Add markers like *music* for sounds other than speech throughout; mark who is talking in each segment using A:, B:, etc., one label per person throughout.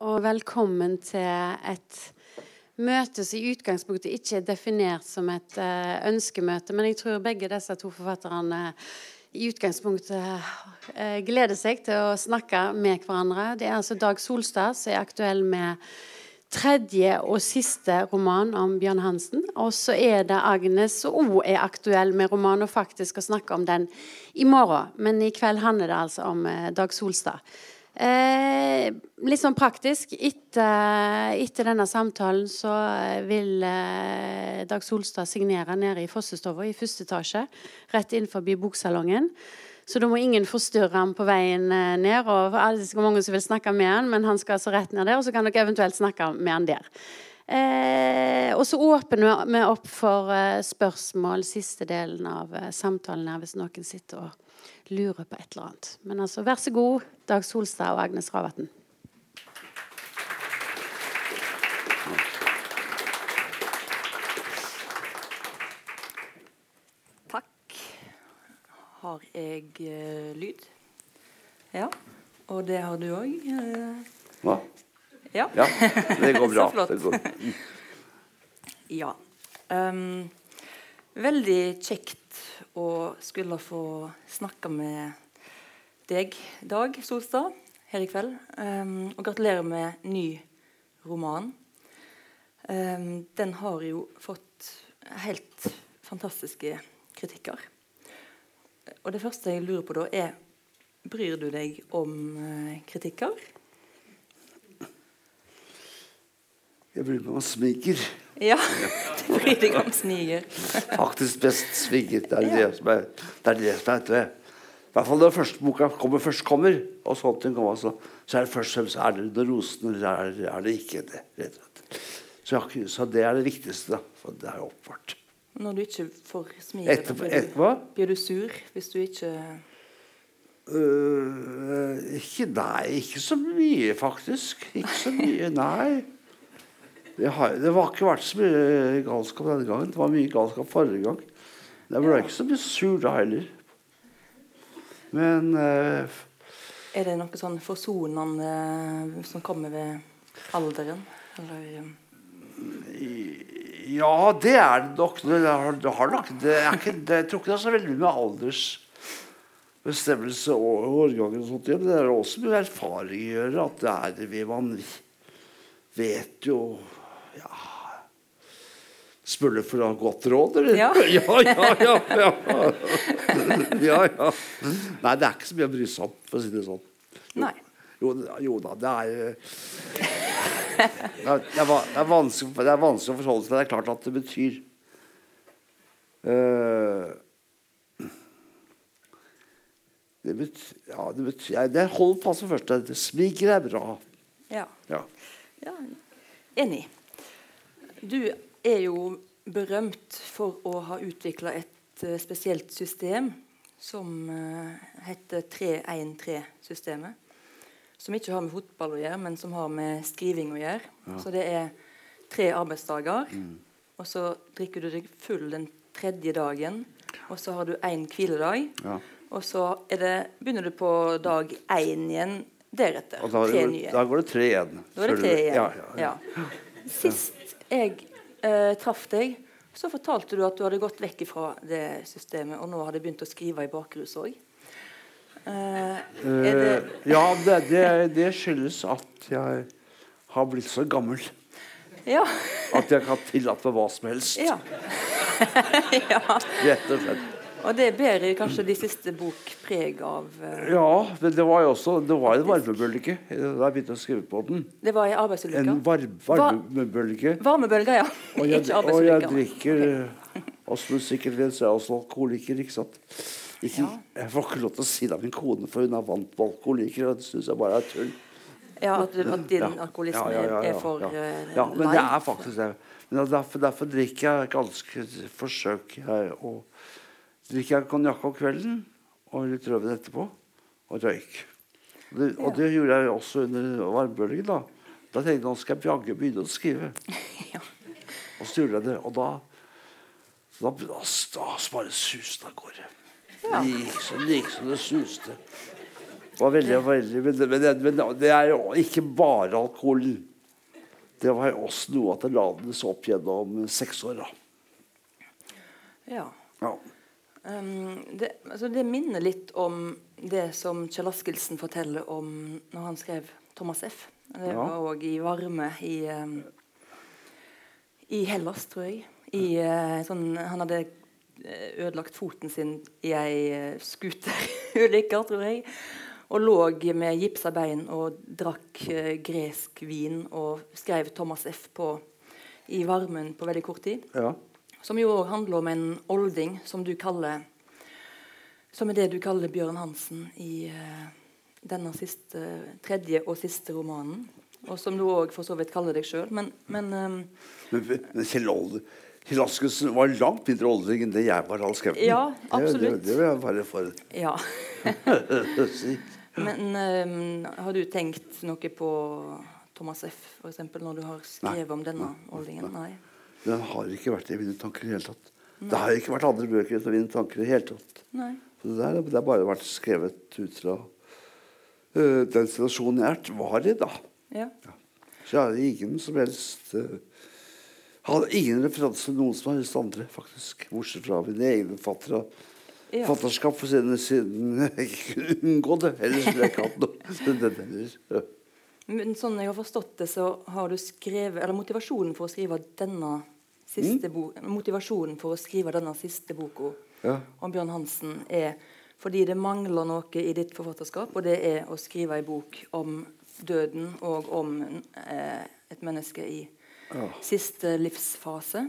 A: og velkommen til et møte som i utgangspunktet ikke er definert som et uh, ønskemøte, men jeg tror begge disse to forfatterne i utgangspunktet uh, gleder seg til å snakke med hverandre. Det er altså Dag Solstad som er aktuell med tredje og siste roman om Bjørn Hansen. Og så er det Agnes som òg er aktuell med roman, og faktisk skal snakke om den i morgen. Men i kveld handler det altså om uh, Dag Solstad. Eh, litt sånn praktisk. Etter, etter, denne samtalen så vil eh, Dag Solstad signere nede i Fossestova i første etasje. Rett innenfor boksalongen. Så da må ingen forstyrre ham på veien eh, ned. Og det er mange som vil snakke med han, men han skal altså rett ned der, og så kan dere eventuelt snakke med han der. Eh, og så åpner vi opp for eh, spørsmål siste delen av eh, samtalen her, hvis noen sitter og lurer på et eller annet. Men altså, vær så god, Dag Solstad og Agnes Ravatn.
B: Takk. Har jeg uh, lyd? Ja. Og det har du òg? Uh...
C: Eh. Hva?
B: Ja.
C: ja. Det går *laughs* bra.
B: Så flott.
C: Det går.
B: ja. Um, veldig kjekt å skulle få snakke med deg, Dag Solstad, her i kveld. Um, og gratulerer med ny roman. Um, den har jo fått helt fantastiske kritikker. Og det første jeg lurer på da, er Bryr du deg om uh, kritikker?
C: Jeg bryr meg om smiger.
B: Ja, *laughs* du bryr deg om smiger.
C: Faktisk best smiger. Det er det som er det er det som er. I hvert fall når første boka kommer, først kommer, og sånt kommer, så, så er det først og fremst er det rosen, eller er, er, det ikke det. rett og slett. Så, så, det er det viktigste, da. For det er oppvart.
B: Når du ikke får smile,
C: Etterpå, etterpå?
B: blir du sur hvis du ikke
C: uh, ikke, Nei, ikke så mye, faktisk. Ikke så mye, *laughs* nei. Det, har, det var ikke vært så mye galskap denne gangen. Det var mye galskap forrige gang. Det ble ja. ikke så mye sur da heller. Men uh,
B: Er det noe sånn forsonende uh, som kommer ved alderen? Eller, um...
C: Ja, det er det nok. Det har, det har nok det er ikke, det, Jeg tror ikke det er så veldig med aldersbestemmelse og årganger og sånt. Men det er også med erfaring å gjøre at det er det vi man vet jo ja, du for å ha godt råd, eller?
B: Ja. *laughs*
C: ja, ja, ja, ja. *laughs* *laughs* ja, ja. Nei, det er ikke så mye å bry seg om, for å si det sånn.
B: Nei.
C: Jo, jo da, det er det er, det, er, vanskelig, det er vanskelig å forholde seg til. Det er klart at det betyr uh, det betyr, ja, det betyr ja, Det holder fast på første. Smiger er bra.
B: Ja.
C: ja.
B: ja enig. Du er jo berømt for å ha utvikla et uh, spesielt system som uh, heter 3-1-3-systemet. Som ikke har med fotball å gjøre, men som har med skriving å gjøre. Ja. Så det er tre arbeidsdager, mm. og så drikker du deg full den tredje dagen. Og så har du én hviledag. Ja. Og så det, begynner du på dag én igjen deretter.
C: Og da, tre nye. Da går det tre igjen.
B: Da er det tre igjen. Ja, ja. Sist jeg eh, traff deg, så fortalte du at du hadde gått vekk fra det systemet, og nå hadde begynt å skrive i bakrus òg.
C: Uh, det eh, ja, det, det, det, skyldes at jeg har blitt så gammel.
B: Ja.
C: at jeg kan tillate hva som helst.
B: Ja. *laughs*
C: ja. Rett og slett.
B: Og det bærer kanskje de siste bok preg av? Uh...
C: Ja, men det var jo også Det var en varmebølge da jeg begynte å skrive på den.
B: Det var en arbeidsulykke?
C: En var varmebølge.
B: Varmebølge, ja.
C: Og jeg, *laughs* ikke arbeidsulykke. Og jeg drikker okay. Også sikkert vet, så er også alkoholiker, ikke sant. Ikke, ja. Jeg får ikke lov til å si det av min kone, for hun er vant på alkoholiker. Og det syns jeg bare er tull.
B: Ja, At, at din ja. alkoholisme ja, er for uh,
C: Ja, men det er faktisk det. Men derfor, derfor drikker jeg ganske Forsøker jeg å drikker jeg konjakk om kvelden og litt rødvin etterpå. Og røyk. Det, og det gjorde jeg også under varmebølgen. Da Da tenkte jeg nå skal jeg jaggu begynne å skrive. *laughs* ja. Og så gjorde jeg det. Og da da, da, da bare suste av gårde. Ja. Det gikk som det suste. Det var veldig, veldig, men, det- men, det- men det er jo ikke bare alkoholen. Det var jo også noe at det lades opp gjennom seks år. da.
B: Ja.
C: Ja.
B: Um, det, altså det minner litt om det som Kjell Askildsen forteller om når han skrev Thomas F. Det var òg i varme i, um, i Hellas, tror jeg. I, uh, sånn, han hadde eh, ødelagt foten sin i ei uh, skuterulykke, tror jeg. Og lå med gipsa bein og drakk uh, gresk vin og skrev Thomas F. på i varmen på veldig kort tid.
C: ja.
B: Som jo òg handler om en olding, som du kaller Som er det du kaller Bjørn Hansen i eh, denne siste, tredje og siste romanen. Og som du òg for så vidt kaller deg sjøl. Men, men eh,
C: Men, men Kjell Kjell Askelsen var langt mindre olding enn det jeg var han skrev.
B: Ja, absolutt.
C: det, det vil jeg bare for
B: ja. *laughs* Men um, har du tenkt noe på Thomas F., eksempel, når du har skrevet
C: Nei.
B: om denne oldingen? Nei.
C: Den har ikke vært i mine tanker i det hele tatt. Det har ikke vært andre bøker i mine tanker i det hele tatt.
B: Nei.
C: Så det, der, det har bare vært skrevet ut fra uh, den situasjonen jeg er- var i da.
B: Ja.
C: Så jeg har ingen som helst uh, Hadde ingen referanse til noen som helst andre, faktisk. Bortsett fra mine egne fattere.
B: Ja.
C: Fatterskap for siden, siden jeg ikke kunne unngå det. Ellers ville jeg ikke hatt noe. *laughs* Ja.
B: Men sånn jeg har forstått det, så har du skrevet Eller motivasjonen for å skrive denne siste
C: Mm.
B: bo, Motivasjonen for å skrive denne siste boka
C: Ja.
B: om Bjørn Hansen er fordi det mangler noe i ditt forfatterskap, og det er å skrive ei bok om døden og om eh, et menneske i
C: Ja.
B: siste livsfase.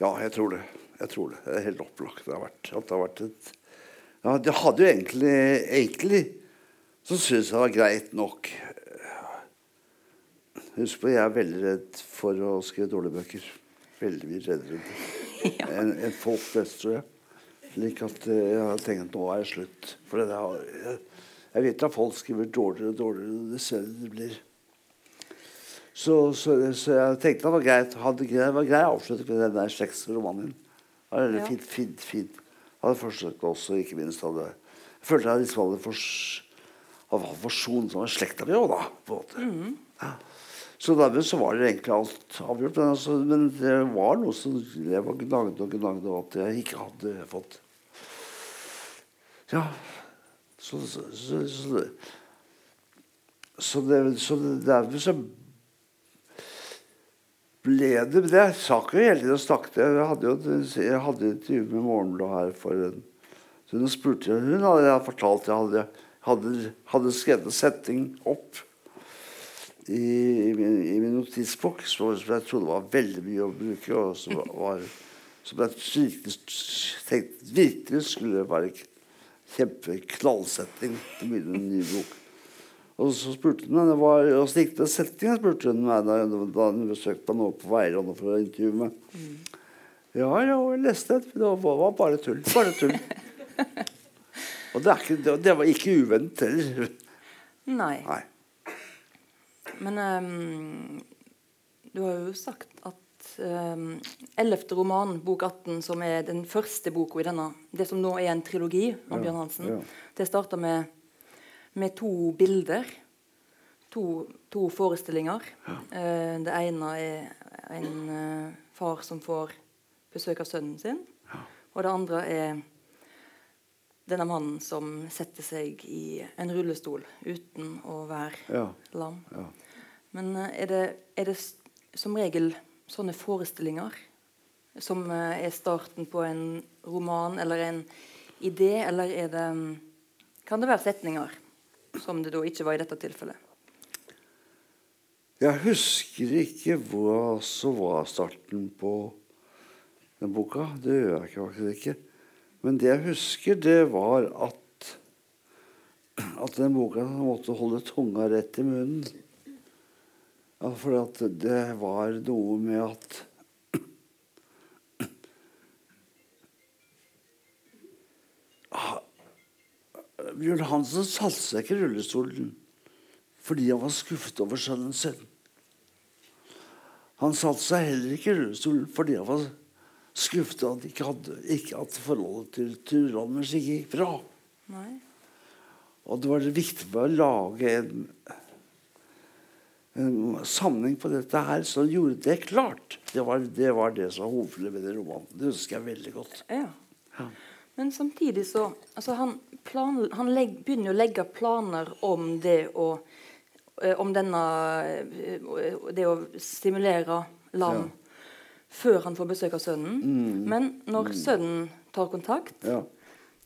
C: Ja, jeg tror det. Jeg tror det. Det er helt opplagt. Det har vært, at det har vært et Ja, det hadde jo egentlig Egentlig så syns jeg det var greit nok. Husk på, jeg er veldig redd for å skrive dårlige bøker. Veldig mye reddere *laughs* enn en folk flest, tror jeg. Slik at eh, jeg har tenkt at nå er det slutt. For det der, jeg, jeg vet at folk skriver dårligere og dårligere. Det ser det blir. Så, så, så jeg tenkte det var greit. Hadde, det var greit å avslutte med den der slektsromanen. Det var veldig
B: Ja.
C: fint, fint, fint. Jeg hadde forsøkt også, ikke minst hadde Jeg følte jeg liksom hadde fors, hadde forsont med slekta mi òg, da. På en måte. Ja. Så dermed så var det egentlig alt avgjort. Men, altså, men det var noe som jeg var gnagd og gnagd av at jeg ikke hadde fått Ja. Så, så, så, så, så, det, så dermed så ble det men Jeg snakket jo hele tiden og snakket. Jeg hadde jo jeg hadde et intervju med Morgenbladet her for en hun spurte Hun hadde jeg fortalt jeg hadde, hadde, hadde skrevet en setting opp i, i, min, i min notisbok som jeg trodde var veldig mye å bruke, og som var som jeg virkelig tenkte virkelig skulle være kjempeknallsetting til å begynne en ny bok. Og så spurte hun meg Og så gikk det med setningen, spurte hun meg da, da hun besøkte meg nå på Veiland for å intervjue meg. Ja, ja, jeg leste det. Det var, var bare tull. Bare tull. *laughs* Og det, ikke, det, det var ikke uventet heller.
B: Nei.
C: Nei.
B: Men um, du har jo sagt at um, 11. roman, bok 18, som er den første boka i denne, det som nå er en trilogi om
C: Ja,
B: Bjørn Hansen,
C: ja.
B: det starta med, med to bilder. To, to forestillinger. Eh, det ene er en uh, far som får besøk av sønnen sin. Og det andre er denne mannen som setter seg i en rullestol uten å være
C: Ja.
B: lam.
C: Ja.
B: Men eh, er det, er det som regel sånne forestillinger som eh, er starten på en roman eller en idé, eller er det mm, Kan det være setninger, som det da ikke var i dette tilfellet?
C: Jeg husker ikke hva som var starten på den boka. Det gjør jeg ikke, faktisk ikke. Men det jeg husker, det var at at den boka måtte holde tunga rett i munnen. Ja, for at det var noe med at Ah, Bjørn Hansen satte seg ikke i rullestolen fordi han var skuffet over sønnen sin. Han satte seg heller ikke i rullestolen fordi han var skuffet over at, ikke hadde, ikke at forholdet til Turan ikke gikk bra.
B: Nei?
C: Og det var det viktig med å lage en sammenheng på dette her, så gjorde det klart. Det var det, var det som var ved det romanen. Det husker jeg veldig godt.
B: Ja.
C: Ja.
B: Men samtidig så altså Han, plan, han legg, begynner å legge planer om det å eh, Om denne eh, Det å stimulere lam før han får besøk av sønnen. Men når sønnen tar kontakt,
C: Ja.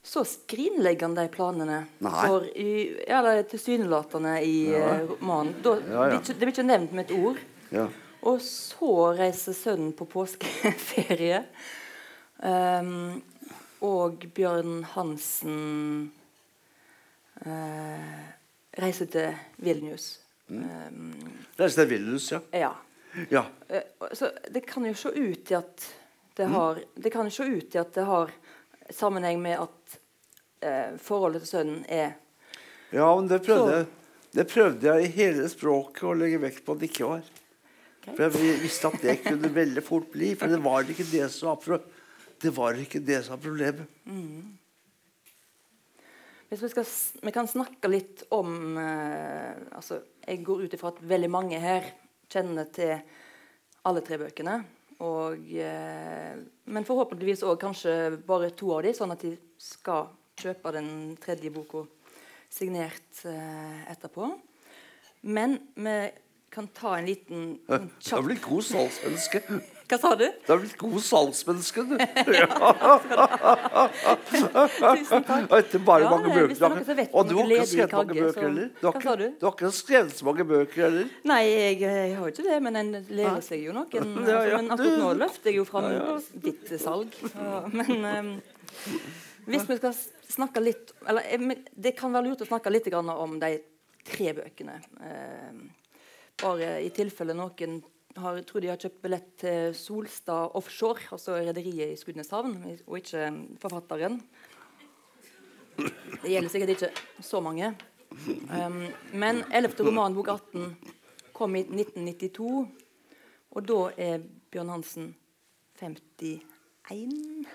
B: Så skrinlegger han de planene.
C: Nei.
B: For i, eller er tilsynelatende i ja. romanen. Da,
C: Ja, ja.
B: Det blir ikke nevnt med et ord.
C: Ja.
B: Og så reiser sønnen på påskeferie. Um, og Bjørn Hansen uh, reiser til Vilnius. Um,
C: reiser til Vilnius, ja.
B: ja.
C: ja.
B: Eh, så det kan jo se ut til at det
C: Mm.
B: har Det kan jo se ut til at det har sammenheng med at eh, forholdet til sønnen er
C: Ja, men det prøvde, jeg, det prøvde jeg i hele språket å legge vekt på at det ikke var. For jeg visste at det kunne veldig fort bli. For det var ikke det som var, det var, ikke det som var problemet.
B: Hvis vi, skal, vi kan snakke litt om eh, altså, Jeg går ut ifra at veldig mange her kjenner til alle tre bøkene. Og, eh, men forhåpentligvis òg kanskje bare to av dem, sånn at de skal kjøpe den tredje boka signert eh, etterpå. Men vi kan ta en liten en
C: Du har blitt god salgsmenneske.
B: Hva sa du?
C: Du har blitt god salgsmenneske, du. *laughs*
B: Tusen takk.
C: Og etter bare
B: Ja,
C: mange bøker.
B: er
C: Og du har ikke skrevet mange bøker heller. Du har,
B: Hva
C: ikke,
B: sa du?
C: du har ikke skrevet så mange bøker heller.
B: Nei, jeg, jeg har ikke det, men en lærer seg jo noen. *laughs* Altså,
C: ja,
B: men akkurat nå løfter jeg jo fram ditt salg. Ja, men um, hvis vi skal snakke litt Eller eh, det kan være lurt å snakke litt grann om de tre bøkene. Um, bare i tilfelle noen har, tror de har kjøpt billett til Solstad Offshore, altså rederiet i Skudeneshavn, og ikke forfatteren. Det gjelder sikkert ikke så mange. Um, men 11. roman, bok 18, kom i 1992. Og da er Bjørn Hansen 51.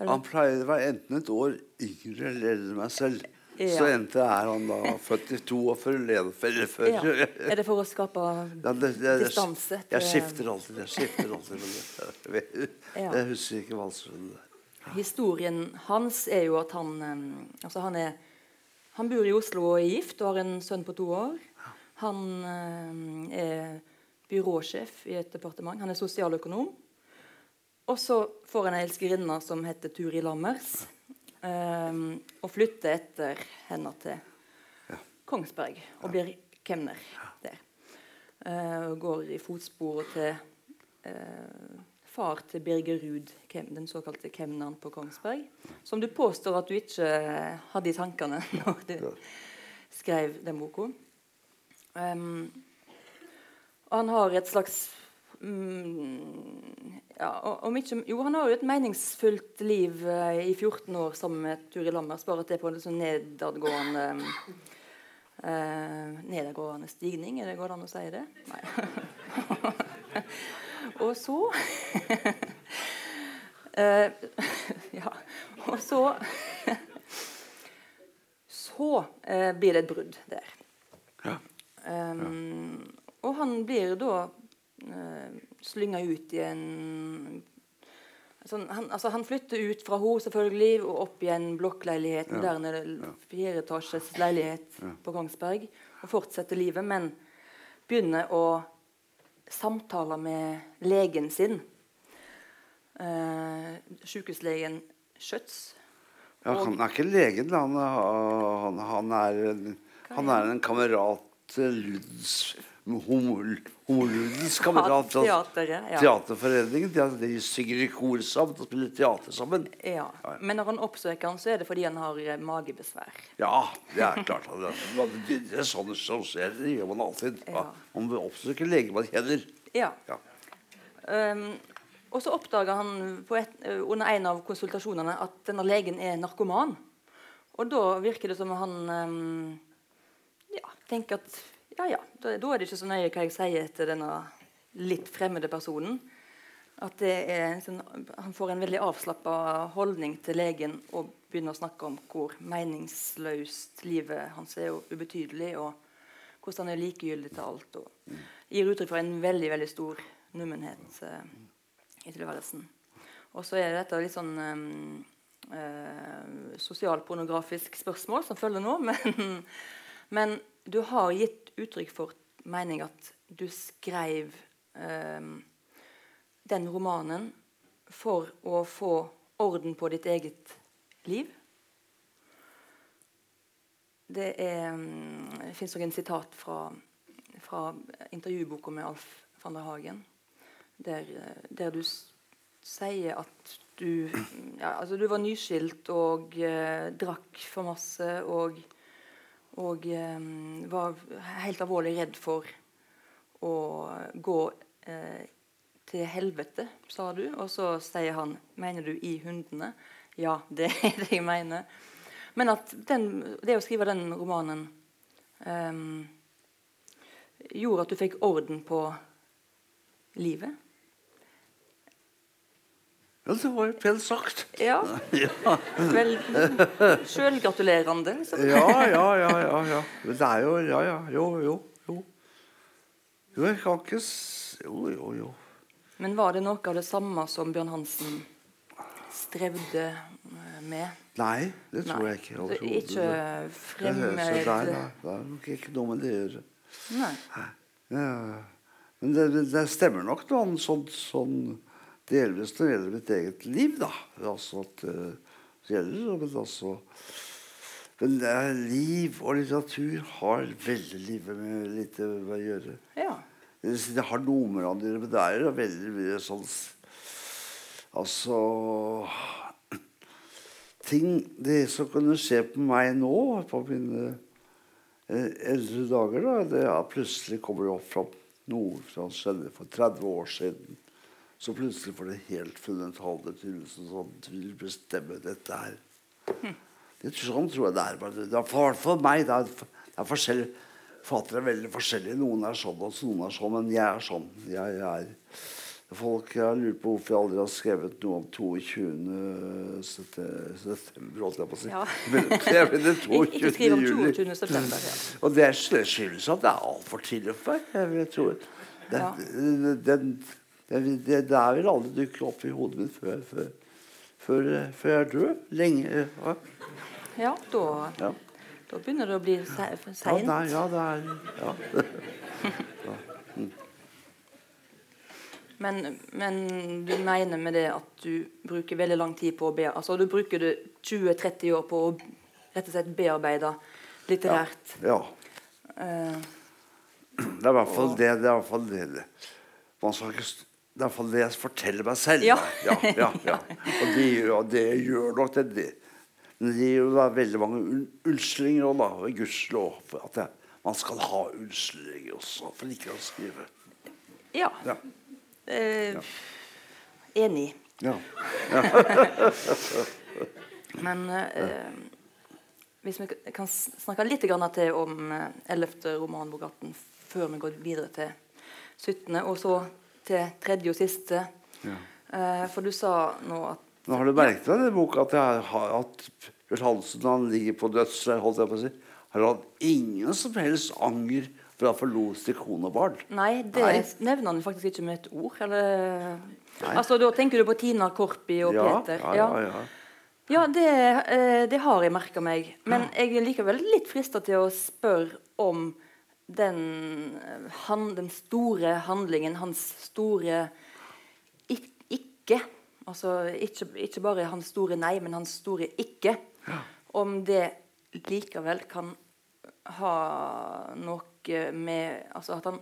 C: Han pleier å være enten et år yngre eller eldre enn meg selv.
B: Ja.
C: Så enten er han da født i 42 eller før.
B: Ja. Er det for å skape *laughs*
C: Ja, det, det, det,
B: distanse?
C: jeg skifter alltid. Jeg skifter alltid men jeg, husker ikke som
B: Historien hans er jo at han um, Altså, han er Han bor i Oslo og er gift og har en sønn på to år. Han um, er byråsjef i et departement. Han er sosialøkonom. Og så får han ei elskerinne som heter Turi Lammers, um, og flytter etter henne til Kongsberg og blir kemner der. Uh, går i fotsporet til uh, far til Birger Ruud, den såkalte kemneren på Kongsberg. Som du påstår at du ikke hadde i tankene *laughs* når du skrev den boka. Um, han har et slags ja, og- og ikke, Jo, han har jo et meningsfullt liv eh, i 14 år sammen med Turi Lammers, bare at det er på en sånn nedadgående eh, Nedadgående stigning, er det går det an å si det? Nei. *laughs* og så *laughs* eh, Ja. Og så *laughs* Så eh, blir det et brudd der.
C: Ja.
B: Um, og han blir da slynga ut i en sånn, han, altså han flytter ut fra henne selvfølgelig og opp i en blokkleilighet, moderne fireetasjes leilighet på Kongsberg, og fortsetter livet, men begynner å samtale med legen sin. Eh, Sykehuslegen Schjøtz.
C: Ja, han er ikke legen, han, han, han, er, han er en kamerat til Luds Homo- Homoluddens kamerat fra
B: Teateret. Ja.
C: Teaterforeningen. De, synger i kor sammen og spiller teater sammen.
B: Ja. Men når han oppsøker han, så er det fordi han har eh, magebesvær.
C: Ja, det er klart. Det, er sånn som skjer. Det gjør man alltid.
B: Ja.
C: Man oppsøker leger man kjenner.
B: Ja.
C: Ja.
B: Um, og så oppdager han på et, uh, under en av konsultasjonene at denne legen er narkoman. Og da virker det som han um, ja, tenker at ja, ja, da, er det ikke så nøye hva jeg sier til denne litt fremmede personen. At det er sånn, han får en veldig avslappa holdning til legen og begynner å snakke om hvor meningsløst livet hans er, og ubetydelig, og hvordan han er likegyldig til alt. Og gir uttrykk for en veldig veldig stor nummenhet eh, i tilværelsen. Og så er dette litt sånn um, eh, sosialpornografisk spørsmål som følger nå. *laughs* Men, men, du har gitt uttrykk for mening at du skrev eh, den romanen for å få orden på ditt eget liv. Det, mm, det fins også en sitat fra, fra intervjuboka med Alf van der Hagen, der, der du sier at du ja, altså du var nyskilt og eh, drakk for masse og, og eh, var helt alvorlig redd for å gå eh, til helvete, sa du. Og så sier han Mener du i hundene? Ja, *laughs* det er det jeg mener. Men at den, det å skrive den romanen eh, gjorde at du fikk orden på livet.
C: Ja, det var jo pent sagt.
B: Ja. *laughs*
C: ja.
B: Vel, Sjølgratulerende. Liksom.
C: ja, ja, ja, ja, ja. Men det er jo Ja, ja. Jo, jo. Jo, jo jeg kan ikke Jo, jo, jo.
B: Men var det noe av det samme som Bjørn Hansen strevde eh, med?
C: Nei, det tror
B: Nei.
C: jeg ikke.
B: Så ikke fremme
C: det, det, det, er nok ikke noe med det å gjøre.
B: Nei.
C: Ja. Men det, det, stemmer nok noe sånn, sånn gjelder hvis det gjelder mitt eget liv, da. Altså at uh, det gjelder, men altså Men liv og litteratur har veldig livet med, lite med å gjøre.
B: Ja.
C: Det, det har noe med hverandre men det er veldig mye sånn Altså *clears throat* Ting Det som kunne skje på meg nå, på mine eh, eldre dager, da, det er plutselig kommer det opp fra noe som skjedde for 30 år siden så plutselig får det helt fundamentale betydelse. Sånn at du bestemme dette her. Det, sånn tror jeg det er. Det er for, for meg det er, det er forskjellig. Forfattere er veldig forskjellige. Noen er sånn, og noen er sånn. Men jeg er sånn. Jeg, jeg er, folk har lurt på hvorfor jeg aldri har skrevet noe om 22. september. holdt jeg på å si.
B: Ja. *laughs*
C: Jeg det 22. *laughs*
B: Ikke skriv om
C: juli.
B: 22. september. Ja. *laughs*
C: Og det skyldes at det er altfor tidlig for meg. Jeg tror, den,
B: Ja.
C: den, det, det, det der vil aldri dukke opp i hodet mitt før, før, før, før jeg dør. Lenge. Ja,
B: ja, da,
C: ja.
B: da begynner det å bli seint.
C: ja, det er, ja, *laughs* ja.
B: Men, men du mener med det at du bruker veldig lang tid på å be Altså du bruker det 20-30 år på å rett og slett bearbeide litterært.
C: ja.
B: Uh,
C: Det er i hvert fall det. Det er i hvert fall det. Man skal ikke, det er iallfall det jeg forteller meg selv.
B: Ja.
C: ja, ja, ja. Og det, gjør- de gjør nok det. De. Men det gir jo da veldig mange un- unnskyldninger òg, da. Og gudskjelov for at det, man skal ha unnskyldninger også for ikke å skrive.
B: ja.
C: Ja.
B: Eh, Enig.
C: ja. *laughs*
B: Men eh, hvis vi kan snakke litt grann til om eh, 11. romanbogaten før vi går videre til 17., og så til tredje og siste.
C: Ja.
B: Eh, for du sa nå at
C: Nå har du merket deg i boka at, har, at Bjørn Hansen han ligger på dødsleiet, holdt jeg på å si, har hatt ingen som helst anger for å han forlot sin kone og barn.
B: Nei, det
C: Nei.
B: nevner han faktisk ikke med et ord. Eller Altså, Da tenker du på Tina Korpi og
C: ja,
B: Peter?
C: ja, ja, ja.
B: Ja, det, eh, det har jeg merka meg. Men jeg er likevel litt frista til å spørre om den, eh, han, den store handlingen, hans store ik ikke. Altså ikke, ikke bare hans store nei, men hans store ikke. Om det likevel kan ha noe med Altså at han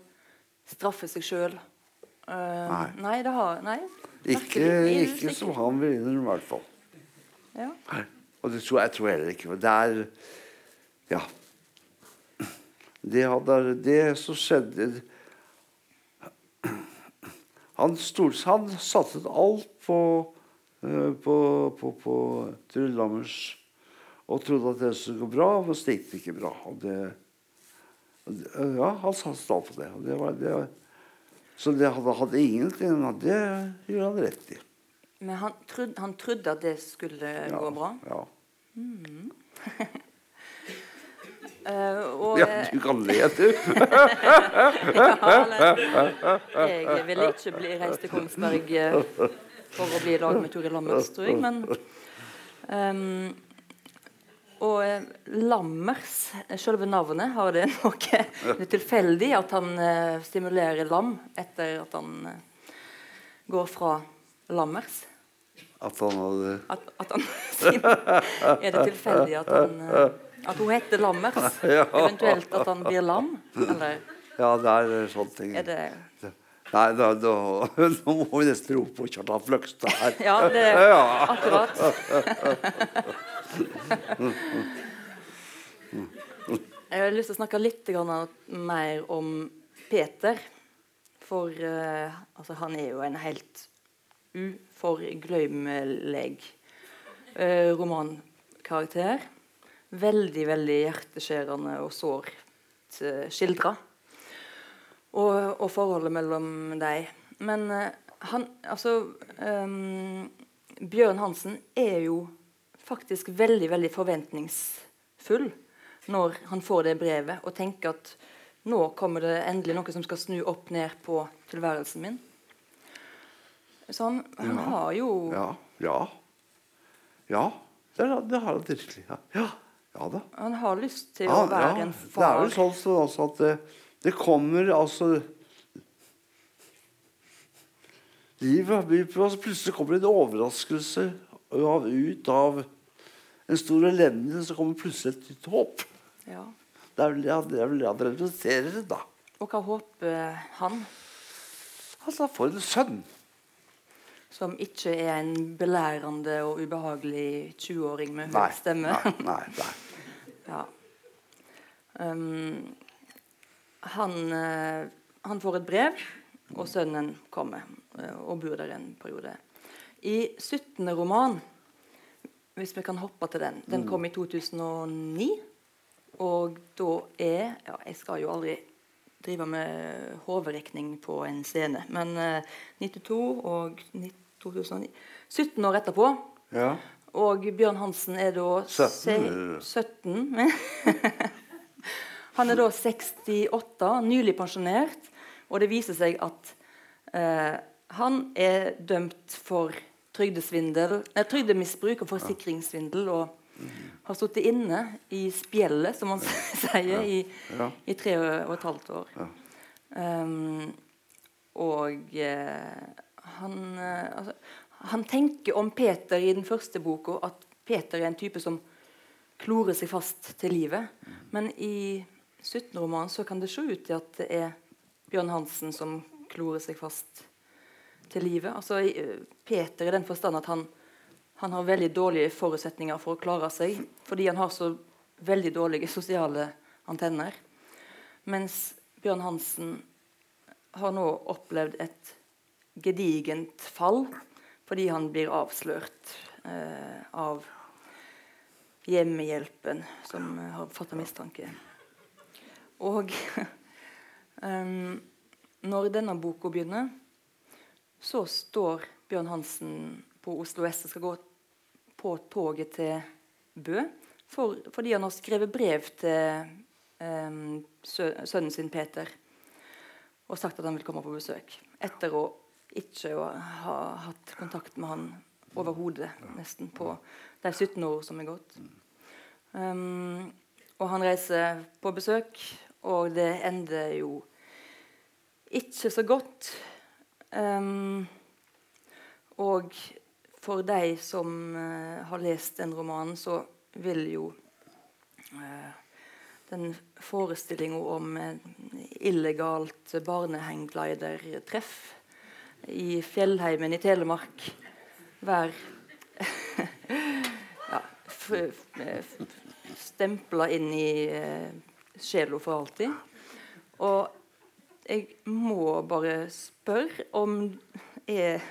B: straffer seg sjøl.
C: Nei.
B: nei, det har Nei.
C: Ikke, ikke som han vil i hvert fall.
B: Ja.
C: Og det tror jeg tror heller ikke. Det er Ja. Det, hadde, det som skjedde Han, stod, han satset alt på, eh, på, på, på Trude Lammers og trodde at det skulle gå bra, men så gikk det ikke bra. Det, ja, han satset alt på det. Det var, det var Så det hadde, hadde ingenting Det gjorde han rett i.
B: Men han, trodde, han trodde at det skulle gå bra?
C: Ja.
B: Eh, *laughs* og,
C: ja, du kan le, du. *laughs*
B: jeg ville ikke bli reist til Kongsberg eh, for å bli i lag med Tore Lammers, tror jeg. Men um, Og eh, Lammers, selve navnet, har det noe er tilfeldig at han eh, stimulerer lam etter at han eh, går fra Lammers?
C: At han hadde
B: At, at han, *laughs* er det tilfeldig at han eh, At hun heter Lammers? *laughs* Eventuelt at han blir lam? Eller
C: Ja, det er sånne ting.
B: er det
C: Nei, da, da, nå må vi nesten rope på Kjartan Fløgstad her.
B: Ja, det er akkurat. *laughs* Jeg har lyst til å snakke litt mer om Peter. For uh, altså, han er jo en helt uforglemmelig uh, romankarakter. Veldig, veldig hjerteskjærende og sårt uh, skildra. Og, og forholdet mellom dem. Men eh, han Altså um, Bjørn Hansen er jo faktisk veldig, veldig forventningsfull når han får det brevet og tenker at nå kommer det endelig noe som skal snu opp ned på tilværelsen min. Så han, han
C: Ja.
B: har jo
C: Ja. Ja. Ja, det, det har han virkelig. Ja. Ja, ja da.
B: Han har lyst til
C: Ja,
B: å være
C: ja.
B: en
C: Det er jo sånn så, også at det, det kommer altså Livet byr på altså, Plutselig kommer det en overraskelse av, ut av en stor elendighet, så kommer plutselig et nytt håp.
B: Ja.
C: Det er vel det, han representerer, da.
B: Og hva håper han,
C: Altså, for en sønn.
B: som ikke er en belærende og ubehagelig 20-åring med høy stemme?
C: nei, nei, nei.
B: Ja. Um, han, eh, han får et brev, og sønnen kommer eh, og bor der en periode. I 17. roman, hvis vi kan hoppe til den Den kom i 2009. Og da er ja, Jeg skal jo aldri drive med hoderekning på en scene, men uh, 92 og 2009 17 år etterpå.
C: Ja.
B: Og Bjørn Hansen er da
C: 17.
B: 17. *laughs* Han er da 68, nylig pensjonert, og det viser seg at eh, han er dømt for trygdesvindel, nei, trygdemisbruk og forsikringssvindel og har sittet inne i spjeldet, som man *laughs* sier, i, i tre og et halvt år. Um, og eh, han, eh, altså, han tenker om Peter i den første boka at Peter er en type som klorer seg fast til livet. Men i 17-romanen så kan det se ut til at det er Bjørn Hansen som klorer seg fast til livet. Altså eh, Peter i den forstand at han, han har veldig dårlige forutsetninger for å klare seg. Fordi han har så veldig dårlige sosiale antenner. Mens Bjørn Hansen har nå opplevd et gedigent fall fordi han blir avslørt eh, av hjemmehjelpen, som eh, har fatta mistanke. Og *laughs* em, når denne boka begynner, så står Bjørn Hansen på Oslo S og skal gå på toget til Bø for, fordi han har skrevet brev til sø, sønnen sin Peter og sagt at han vil komme på besøk. Etter å ikke å ha hatt kontakt med han overhodet, nesten, på de 17 år som er gått. Um, og han reiser på besøk, og det ender jo ikke så godt. Um, og for de som uh, har lest den romanen, så vil jo uh, den forestillinga om uh, illegalt barnehangglidertreff i fjellheimen i Telemark være *laughs* ja, stempla inn i eh, sjela for alltid. Og jeg må bare spørre om er,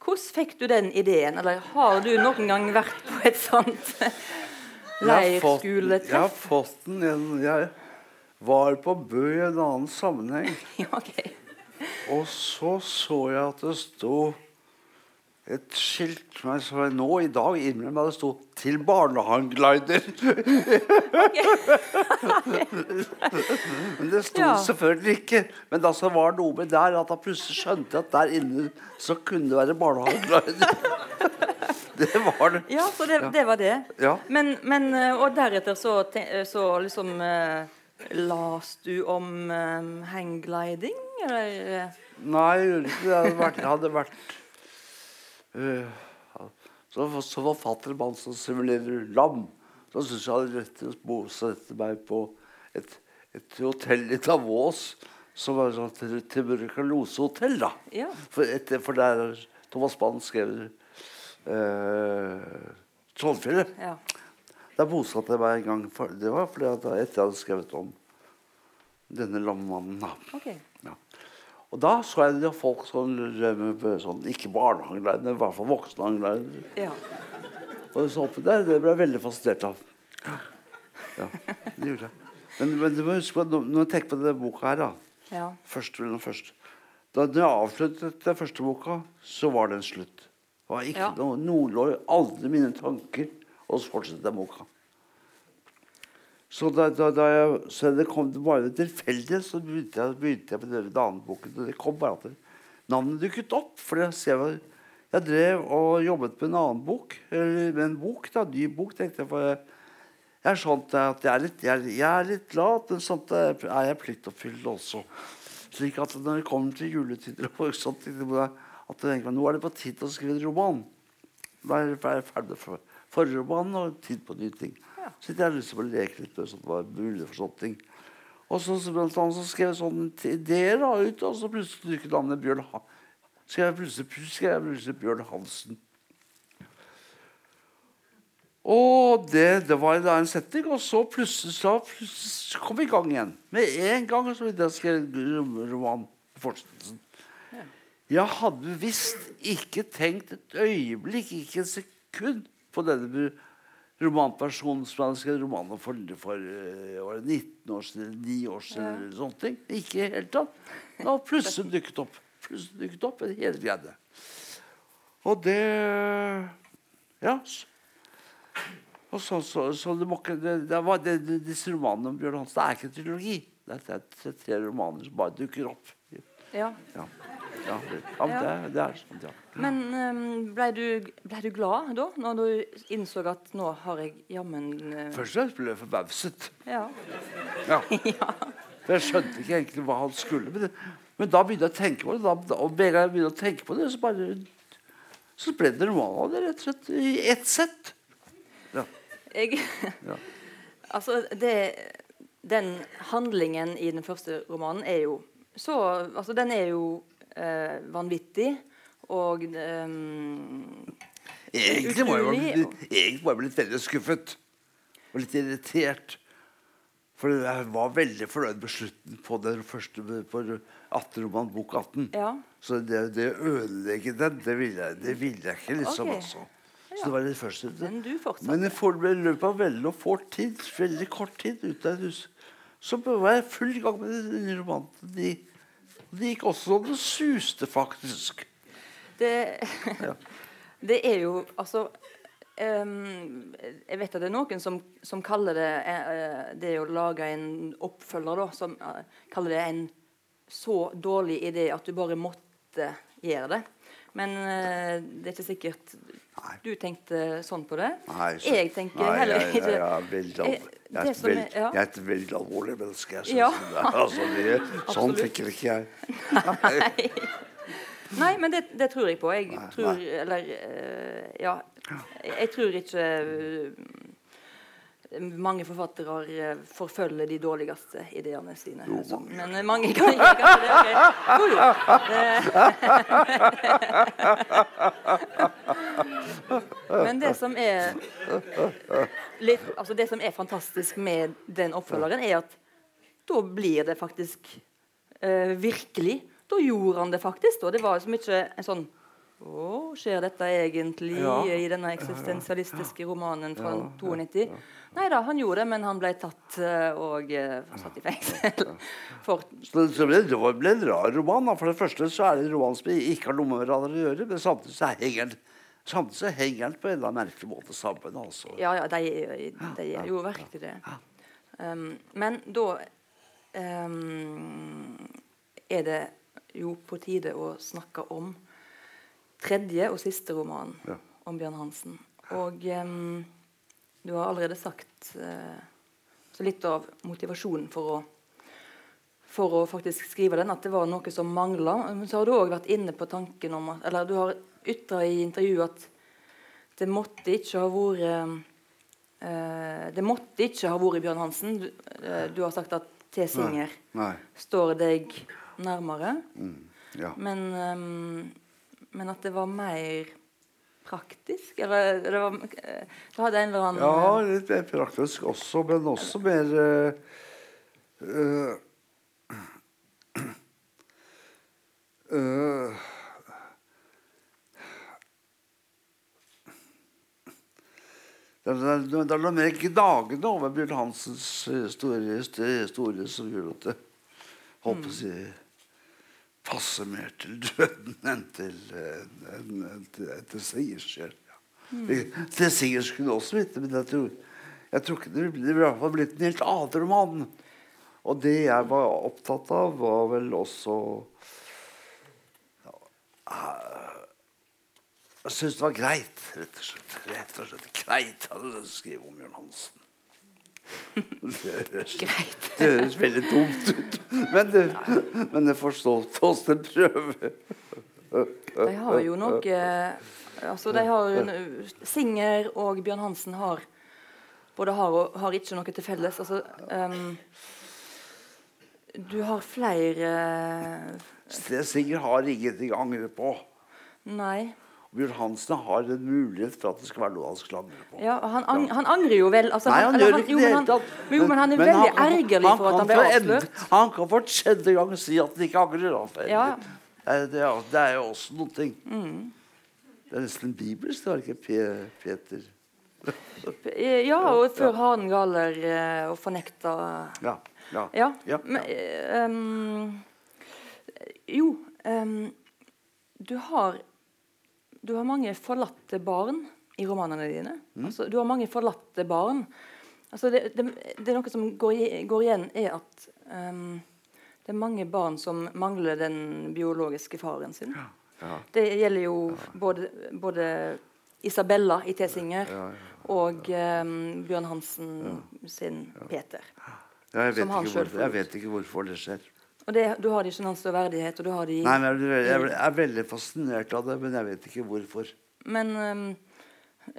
B: Hvordan fikk du den ideen? Eller har du noen gang vært på et sånt
C: leirskoletreff? Jeg har fått den. Jeg, jeg var på Bø i en annen sammenheng. *laughs*
B: Ja, ok.
C: Og så så jeg at det sto et skilt som jeg så nå i dag innrømmer jeg det sto 'Til barnehageglider'. Men det sto
B: Ja.
C: selvfølgelig ikke. Men da så var det noe med der at jeg plutselig skjønte at der inne så kunne det være barnehageglider. *laughs* det var det.
B: Ja, så det, det var det.
C: Ja.
B: Men, men eh, Og deretter så, så liksom eh, Las du om um, hanggliding, eller? eh?
C: Nei, jeg gjorde ikke det. Hadde vært, hadde vært uh, så, så forfatter mann som simulerer lam. Så syns jeg hadde rett til å bosette meg på et, et hotell i Davos som var sånn tuberkulosehotell. da.
B: Ja.
C: For, etter, for der Thomas Mann skrev uh, Trollfjellet.
B: Ja.
C: Der bosatte jeg meg en gang. For, det var fordi at etter jeg hadde skrevet om denne lammannen.
B: Okay.
C: Ja. Og da så jeg det folk som drev med sånn, ikke barnehagelærere, men i hvert fall voksenhagelærere.
B: Ja.
C: Og så oppi der, det ble jeg veldig fascinert av. Ja, det gjorde jeg. Men, men du må huske på, når jeg tenker på denne boka her, da,
B: ja.
C: første, først første, da jeg avsluttet den første boka, så var det en slutt. Det var ikke
B: Ja.
C: noe, noe lå aldri mine tanker å fortsette jeg boka. Så da, da, da jeg, så det kom det bare tilfeldig, så begynte jeg, begynte jeg på den andre boken. Og det kom bare at navnet dukket opp. For jeg, jeg, drev og jobbet med en annen bok. Eller med en bok, da, ny bok, tenkte jeg. For jeg, jeg er at jeg er litt, jeg, er- jeg er litt lat, men sånn at er jeg pliktoppfyllende også. Slik at når det kommer til juletider og sånt, at jeg tenker, nå er det på tide å skrive en roman. Da er jeg ferdig for, forrige roman og tid på nye ting. Så jeg hadde lyst til å leke litt med sånt hva er mulig for sånne ting. Og så, så, blant annet, så skrev jeg sånne ideer da, ut, og så plutselig dukket navnet Bjørn Ha- skrev jeg plutselig, skrev jeg plutselig Bjørn Hansen. Og det, det var da en setning, og så plutselig, så plutselig kom vi i gang igjen. Med en gang så ville jeg å skrive roman. fortsettelsen. Jeg hadde visst ikke tenkt et øyeblikk, ikke et sekund, på denne romanpersonen som hadde skrevet romanen for, for eh, var det 19 år siden, eller 9 år siden, eller sånne ting. Ikke i det hele tatt. Da plutselig dukket opp. Plutselig dukket opp en hel greie. Og det Ja. og så, så, så det, ikke, det, det var det, det, disse romanene om Bjørn Hansen det er ikke en trilogi. Det er, det er tre romaner som bare dukker opp.
B: ja.
C: Ja, ja, det, ja, men det, det er sant, ja.
B: Men um, blei du, ble du glad da, når du innså at nå har jeg jammen uh...
C: Først og fremst ble jeg forbauset.
B: Ja. *laughs*
C: Ja. For jeg skjønte ikke egentlig hva han skulle. Men, det, men da begynte jeg å tenke på det. Da, og med jeg begynte å tenke på det, så bare så ble det normalt av det, rett og slett. I ett sett. Ja.
B: Jeg,
C: Ja. *laughs*
B: altså, det, den handlingen i den første romanen er jo så Altså, den er jo eh, vanvittig og ehm,
C: Egentlig må jeg egentlig må jeg bli litt veldig skuffet. Og litt irritert. For jeg var veldig fornøyd med slutten på den første på 18-roman bok 18.
B: Ja.
C: Så det, det å ødelegge den, det ville jeg, det ville jeg ikke, liksom.
B: Okay.
C: Altså. Så det var det første.
B: Men du fortsatte.
C: Men i løpet av veldig kort tid, veldig kort tid ute av et hus, så var jeg full gang med denne romanen. De, det gikk også sånn det suste, faktisk.
B: Det,
C: Ja. *laughs*
B: det er jo altså um, Jeg vet at det er noen som, som kaller det eh, det å lage en oppfølger, da, som uh, kaller det en så dårlig idé at du bare måtte gjøre det. Men uh, det er ikke sikkert
C: Nei.
B: du tenkte sånn på det.
C: Nei, så-
B: jeg tenker
C: Nei,
B: heller ikke
C: ja, jeg, jeg, er et
B: som er- ja.
C: jeg er et veldig alvorlig menneske. Jeg,
B: Ja.
C: det. *laughs* Altså, det, *laughs* sånn tenker ikke jeg.
B: Nei, men det, det tror jeg på. Jeg
C: Nei,
B: tror
C: nei.
B: Eller eh, Ja. Jeg, jeg tror ikke eh, mange forfattere eh, forfølger de dårligste ideene sine. Sånn. Men eh, mange kan ikke det. Jo, jo. *laughs* Men det som er litt, altså det som er fantastisk med den oppfølgeren, er at da blir det faktisk eh, virkelig. Da gjorde han det faktisk. Da. Det var så mye en sånn Å, skjer dette egentlig
C: Ja.
B: i denne eksistensialistiske romanen fra
C: Ja,
B: 92? Nei da, han gjorde det, men han ble tatt eh, og uh, satt i fengsel. *laughs* For,
C: Så det, så ble det ble en rar roman. Da. For det første så er det en roman som ikke har noe med hverandre å gjøre, men samtidig så henger den Samtidig så henger den på en eller annen merkelig måte sammen. Altså.
B: ja, ja, de, de gjør jo virkelig det. Um, men da um, er det jo på tide å snakke om tredje og siste roman
C: Ja.
B: om Bjørn Hansen. Og um, du har allerede sagt uh, så litt av motivasjonen for å for å faktisk skrive den, at det var noe som mangla. Men så har du òg vært inne på tanken om at Eller du har ytra i intervjuet at det måtte ikke ha vært uh, Det måtte ikke ha vært Bjørn Hansen. Du, uh, du har sagt at T. Singer står deg nærmere.
C: Mm. Ja.
B: Men, ehm, men at det var mer praktisk? Eller det, var, eh, det hadde en eller annen
C: ja, litt mer praktisk også, men også mer uh, uh, eh, Det er, det er- er noe mer gnagende over Bjørn Hansens historie, historie som gjør at det holdt på å si passer mer til døden enn til, enn, enn til, seiersskjell. Ja. Til Singer skulle også vite, men jeg tror, jeg tror ikke det ville i hvert fall blitt en helt annen roman. Og det jeg var opptatt av, var vel også ja, Jeg syntes det var greit, rett og slett. Rett og slett greit å skrive om Bjørn Hansen. Det
B: Greit.
C: det høres veldig dumt ut, men det, men det får stå stå til prøve.
B: De har jo noe altså de har Singer og Bjørn Hansen har både har og har ikke noe til felles. Altså, um, du har flere
C: Sten Singer har ingenting å angre på.
B: Nei.
C: Bjørn Hansen har en mulighet for at det skal være noe han skal angre på.
B: Ja, han, ang han angrer jo vel. Altså,
C: Nei, han
B: han,
C: gjør ikke det hele tatt.
B: Jo, men han er
C: Men
B: veldig ergerlig
C: han
B: for at han ble avslørt.
C: Han kan for tredje gang si at han ikke angrer. For
B: Ja.
C: Det, er, det, er, det jo også noe ting. Det er nesten bibelsk, det var ikke Pe- Peter
B: Ja, og før han galer eh, og fornekta
C: Ja. ja,
B: Ja.
C: ja,
B: Men eh, ehm, Jo, um, du har Du har mange forlatte barn i romanene dine.
C: Mm.
B: Altså, du har mange forlatte barn. Altså, det, det, det er noe som går, går igjen, er at um, det er mange barn som mangler den biologiske faren sin.
C: ja.
B: Det gjelder jo både, både Isabella i Tesinger og um, Bjørn Hansen sin Peter.
C: Ja, jeg, vet ikke hvorfor, jeg vet ikke hvorfor det skjer.
B: Og det, du har de ikke noen verdighet, og du har de
C: Nei, men jeg, er- jeg er veldig fascinert av det, men jeg vet ikke hvorfor.
B: Men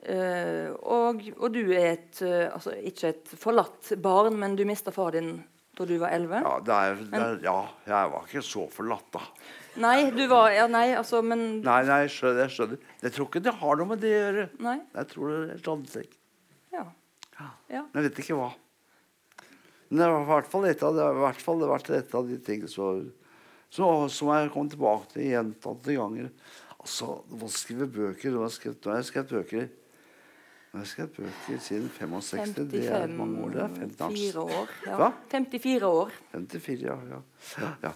B: eh, og, og du er et eh, altså ikke et forlatt barn, men du mista far din da du var 11?
C: Ja, det er, det er, ja, jeg var ikke så forlatt, da.
B: Nei, du var Ja, nei, altså, men
C: Nei, nei, jeg skjønner, jeg skjønner. Jeg tror ikke det har noe med det å gjøre.
B: Nei.
C: Jeg tror det er et annet ting.
B: Ja. ja.
C: Men jeg vet ikke hva. Men det var i hvert fall et av, det har hvert fall vært et av de tingene som, som, som jeg kom tilbake til gjentatte ganger. Altså, å skrive bøker Nå har jeg skrevet, nå har jeg skrevet bøker Nå har jeg skrevet bøker siden 65. Det er mange år. Det er
B: 54 år. Ja. 54 år.
C: 54, ja. ja. ja.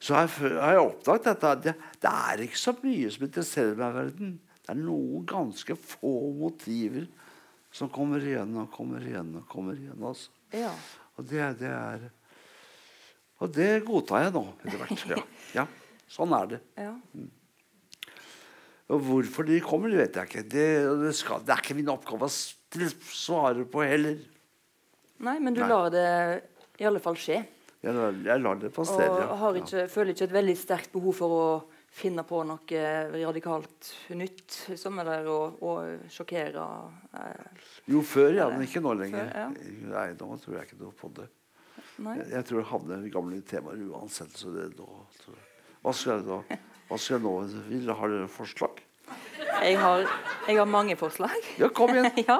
C: Så har jeg, har jeg oppdaget dette. Det, det er ikke så mye som interesserer meg i verden. Det er noen ganske få motiver som kommer igjen og kommer igjen og kommer igjen. Altså.
B: Ja.
C: Og det, det er Og det godtar jeg nå etter hvert. Ja. *laughs* ja. Sånn er det.
B: ja.
C: Og hvorfor de kommer, det vet jeg ikke. Det, det, skal, det er ikke min oppgave å svare på heller.
B: Nei, men du
C: Nei.
B: lar det i alle fall skje.
C: Jeg, jeg lar det
B: Og
C: passere. ja.
B: har ikke, føler ikke et veldig sterkt behov for å finne på noe radikalt nytt, som er der og, og sjokkere. Eh,
C: Jo, før, ja, men ikke nå lenger.
B: Før,
C: Nei, nå tror jeg ikke noe på det. Jeg, jeg tror jeg havner i gamle temaer uansett. Så det nå. Hva skal jeg nå? Hva skal jeg nå? Vil, har dere forslag?
B: Jeg har, jeg har mange forslag.
C: Ja, kom igjen! *laughs*
B: ja.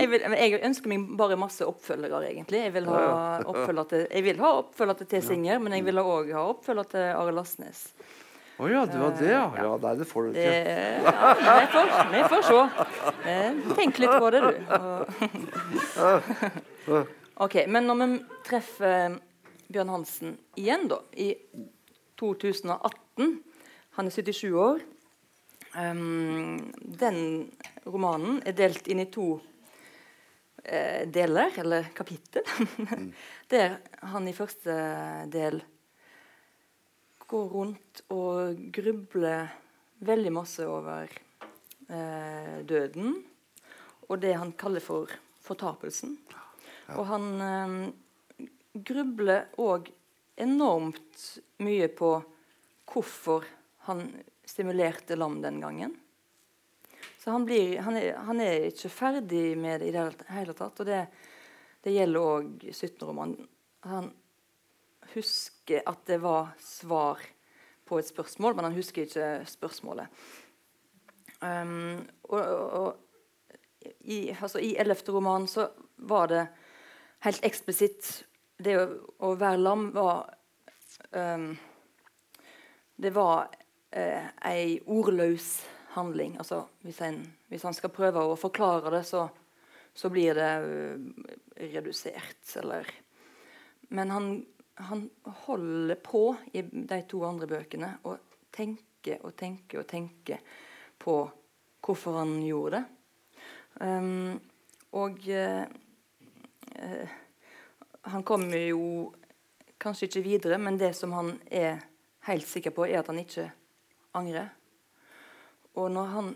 B: jeg, vil, jeg ønsker meg bare masse oppfølgere, egentlig. Jeg vil ha oppfølger til, jeg vil ha oppfølger til T. Singer, men jeg vil òg ha oppfølger til Are Lassnes.
C: Å ja, det var det, ja. ja. Nei, det får du
B: Det,
C: ikke.
B: ja, vi, får, vi får se. Eh, Tenk litt på det, du. ok, Men når vi treffer Bjørn Hansen igjen, da, i 2018 Han er 77 år. Um, den romanen er delt inn i to eh, deler, eller kapittel. *laughs* Der han i første del går rundt og grubler veldig masse over eh, døden og det han kaller for fortapelsen. Og han eh, grubler òg enormt mye på hvorfor han stimulerte lam den gangen. Så han, blir, han, er, han er ikke ferdig med det i det hele tatt. Og det, det gjelder òg 17-romanen. Han husker at det var svar på et spørsmål, men han husker ikke spørsmålet. Um, og, og i, altså, I ellevte roman så var det helt eksplisitt Det å, å være lam var um, Det var eh, ei ordløs handling. Altså, hvis, en, hvis han skal prøve å forklare det, så, så blir det uh, redusert, eller Men han han holder på i de to andre bøkene og tenker og tenker og tenker på hvorfor han gjorde det. Um, og uh, han kommer jo kanskje ikke videre, men det som han er helt sikker på, er at han ikke angrer. Og når han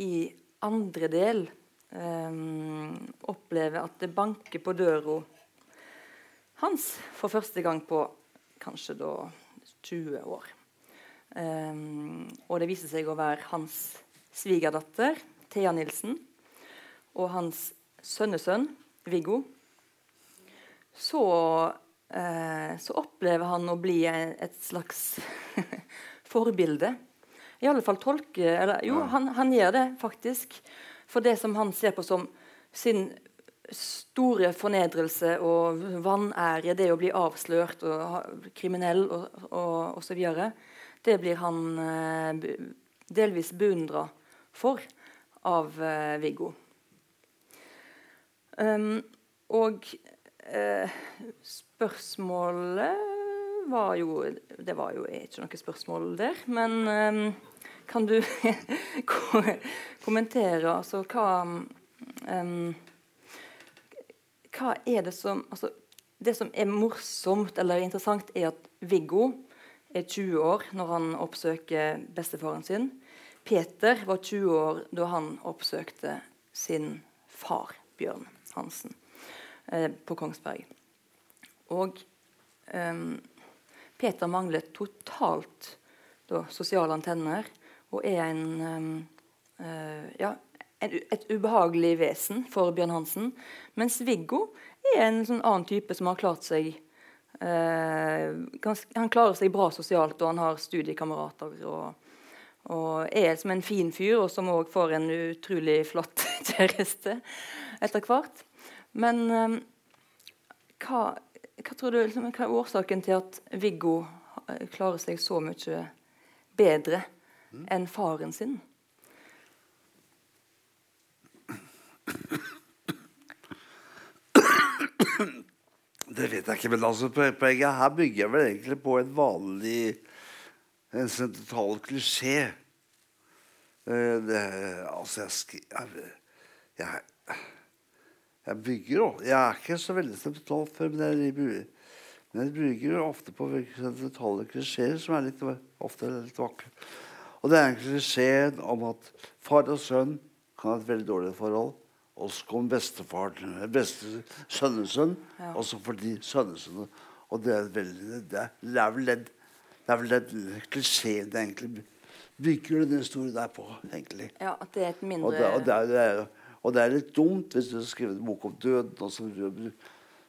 B: i andre del um, opplever at det banker på døra hans for første gang på kanskje da 20 år. Um, og det viser seg å være hans svigerdatter, Thea Nilsen, og hans sønnesønn, Viggo. Så, uh, så opplever han å bli et slags *laughs* forbilde. I alle fall tolke eller, Jo, han, han gjør det faktisk. For det som han ser på som sin store fornedrelse og vanære, det å bli avslørt og kriminell og, og osv., det blir han eh, delvis beundra for av eh, Viggo. Um, og eh, spørsmålet var jo Det var jo ikke noe spørsmål der, men um, kan du *laughs* kommentere altså hva um, hva er det som altså, Det som er morsomt eller interessant, er at Viggo er 20 år når han oppsøker bestefaren sin. Peter var 20 år da han oppsøkte sin far, Bjørn Hansen, eh, på Kongsberg. Og eh, Peter mangler totalt da, sosiale antenner og er en eh, ja, et ubehagelig vesen for Bjørn Hansen. Mens Viggo er en sånn annen type som har klart seg eh, Han klarer seg bra sosialt, og han har studiekamerater. Og, og er som en fin fyr, og som òg får en utrolig flott *laughs* kjæreste etter hvert. Men eh, hva, hva, tror du, liksom, hva er årsaken til at Viggo eh, klarer seg så mye bedre mm. enn faren sin?
C: Det vet jeg ikke, men altså, poenget her bygger jeg vel egentlig på en vanlig en sentral klisjé. Eh, det, altså, jeg, jeg, jeg, jeg bygger òg Jeg er ikke så veldig sentral før, men jeg, men jeg bruker ofte på sentrale klisjeer som er litt, ofte litt vakre. Og det er en klisjé om at far og sønn kan ha et veldig dårlig forhold. Og så kom bestefaren, beste sønnesønn, ja. og så for de sønnesønnene. Og det er veldig det er, vel det, det er vel den klisjeen det egentlig bygger den historien der på, egentlig.
B: Ja, at det er et mindre...
C: Og det, og det, er, det er, og det er, litt dumt hvis du har skrevet en bok om døden og så,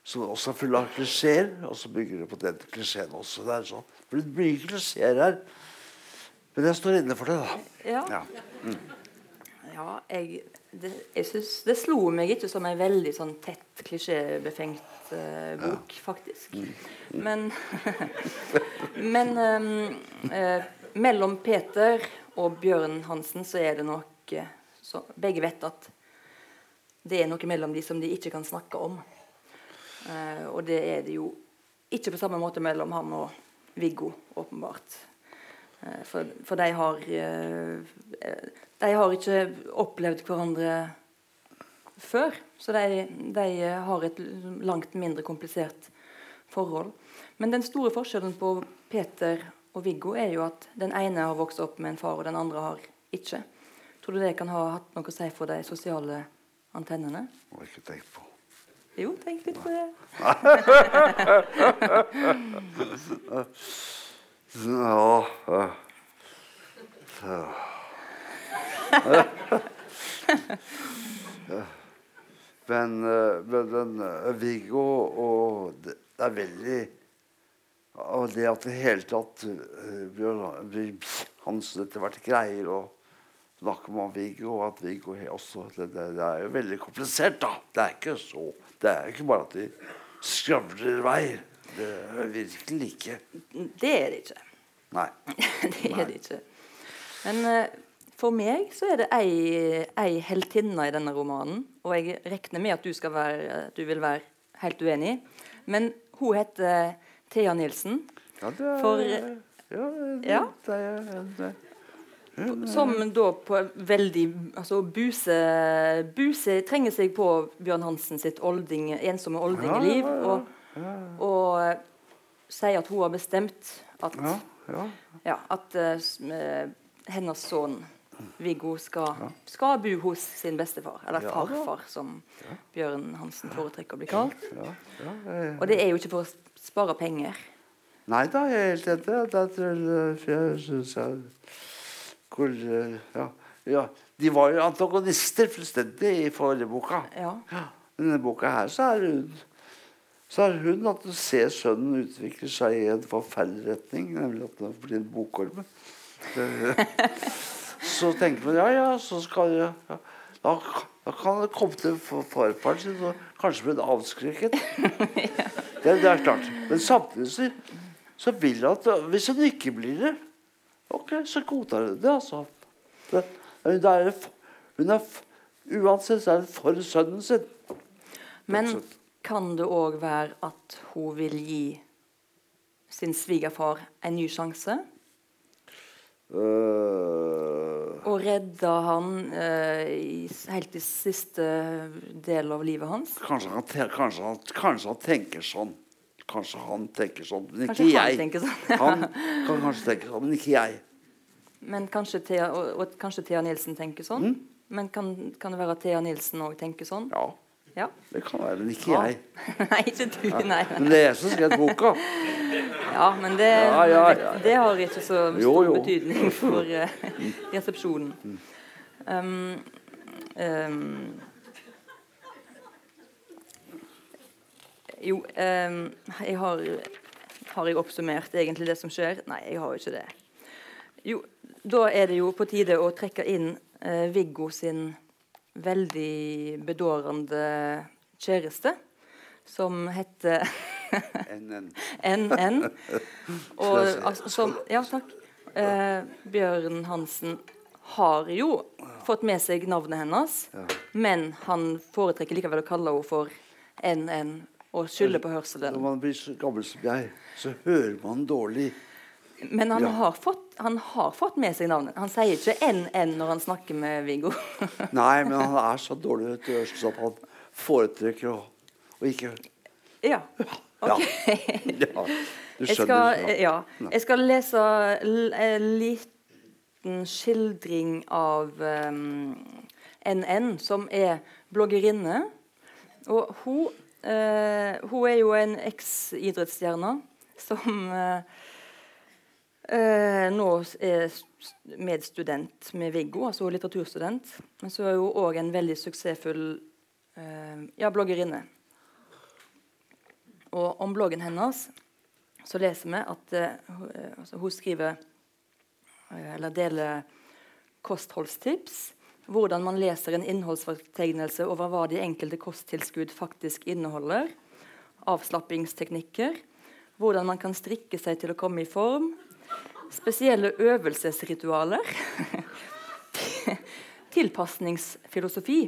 C: som også er full av klisjeer, og så bygger du på den klisjeen også. Det er sånn. For det blir klisjeer her. Men jeg står inne for det,
B: da. Ja. ja. Mm. Ja, jeg, det, jeg synes, det slo meg ikke som en veldig sånn tett, klisjébefengt uh, bok, ja. faktisk. Mm. Mm. Men, *laughs* men um, uh, mellom Peter og Bjørn Hansen så er det noe så Begge vet at det er noe mellom de som de ikke kan snakke om. Uh, og det er det jo ikke på samme måte mellom ham og Viggo, åpenbart. Eh, for, for de har eh, De har ikke opplevd hverandre før. Så de, de har et langt mindre komplisert forhold. Men den store forskjellen på Peter og Viggo er jo at den ene har vokst opp med en far, og den andre har ikke. Tror du det kan ha hatt noe å si for de sosiale antennene?
C: Det har jeg ikke tenkt på.
B: Jo, tenk litt på det. *laughs* *laughs*
C: Ja, ja. Men, men Viggo og det er veldig Og det at det hele tatt eh, Hansen etter hvert greier å snakke om Viggo, og at Viggo også det, det er jo veldig komplisert, da. Det er ikke så Det er ikke bare at de skravler i vei. Det er virkelig ikke.
B: Det er det ikke.
C: Nei. *laughs*
B: det er det ikke. Men uh, for meg så er det ei, ei heltinne i denne romanen. Og jeg regner med at du, skal være, at du vil være helt uenig. Men hun heter Thea Nilsen.
C: Ja, det er,
B: For-
C: ja, det,
B: Ja.
C: Det er, det,
B: Som da på veldig altså buse, buse trenger seg på Bjørn Hansen sitt olding, ensomme oldingeliv.
C: Ja, ja, ja.
B: Og, og eh, sier at hun har bestemt at,
C: ja,
B: at uh, hennes sønn Viggo skal, skal bo hos sin bestefar. Eller farfar, som Bjørn Hansen foretrekker å bli kalt. Og det er jo ikke for å spare penger.
C: Nei da, jeg er helt enig. Det jeg syns jeg hvor, ja, ja. De var jo antagonister fullstendig i forrige boka.
B: Ja.
C: Denne boka her så er hun så er hun at du ser sønnen utvikle seg i en forferdelig retning, nemlig at han blir en bokorme. *laughs* Så tenker man ja, ja, så skal jeg ja, da, da kan det komme til farfaren sin og kanskje bli avskrekket. *laughs* Det, det er klart. Men samtidig så, så vil han at hvis hun ikke blir det, ok, så godtar hun det. altså. Det, det er, hun er, uansett så er det for sønnen sin.
B: Men kan det òg være at hun vil gi sin svigerfar en ny sjanse?
C: Uh,
B: Og redde han uh, i, helt i siste del av livet hans?
C: kanskje, han, kanskje, han, kanskje han tenker sånn. Kanskje han tenker sånn, men ikke
B: Kanskje
C: jeg.
B: Han, sånn.
C: Han kan kanskje tenke sånn, men ikke jeg.
B: Men kanskje Thea, og, og kanskje Thea Nilsen tenker sånn?
C: Mm.
B: Men kan, kan det være at Thea Nilsen òg tenker sånn?
C: Ja,
B: Ja.
C: det kan være, men ikke jeg. *laughs*
B: nei, ikke du. Nei.
C: Men det er jeg som skrev boka.
B: Ja, men det,
C: Ja, ja, ja.
B: det har ikke så stor
C: Jo, jo.
B: betydning *laughs* for uh, resepsjonen. Um, um, jo, um, jeg har Har jeg oppsummert egentlig det som skjer? Nei, jeg har jo ikke det. Jo, da er det jo på tide å trekke inn uh, Viggo sin veldig bedårende kjæreste, som heter
C: NN.
B: NN. *laughs* Og altså, som Ja, takk. Eh, Bjørn Hansen har jo fått med seg navnet hennes, men han foretrekker likevel å kalle henne for NN og skylder på hørselen.
C: Når man blir så gammel som jeg, så hører man dårlig.
B: Men han,
C: Ja.
B: har fått, han har fått med seg navnet. Han sier ikke NN når han snakker med Viggo. *laughs*
C: Nei, men han er så dårlig hørsel at han foretrekker å, å ikke
B: ja. Ok. *laughs*
C: Ja, du
B: Jeg skal,
C: skjønner.
B: ja. jeg skal lese en liten skildring av um, NN, som er bloggerinne. Og hun, uh, hun er jo en eks-idrettsstjerne som eh, eh, nå er medstudent med Viggo, altså er litteraturstudent. Men så er hun òg en veldig suksessfull eh, ja, bloggerinne. Og om bloggen hennes så leser vi at eh, eh, altså, hun skriver eh, eller deler kostholdstips. Hvordan man leser en innholdsfortegnelse over hva de enkelte kosttilskudd faktisk inneholder. Avslappingsteknikker. Hvordan man kan strikke seg til å komme i form. Spesielle øvelsesritualer. *laughs* Tilpasningsfilosofi.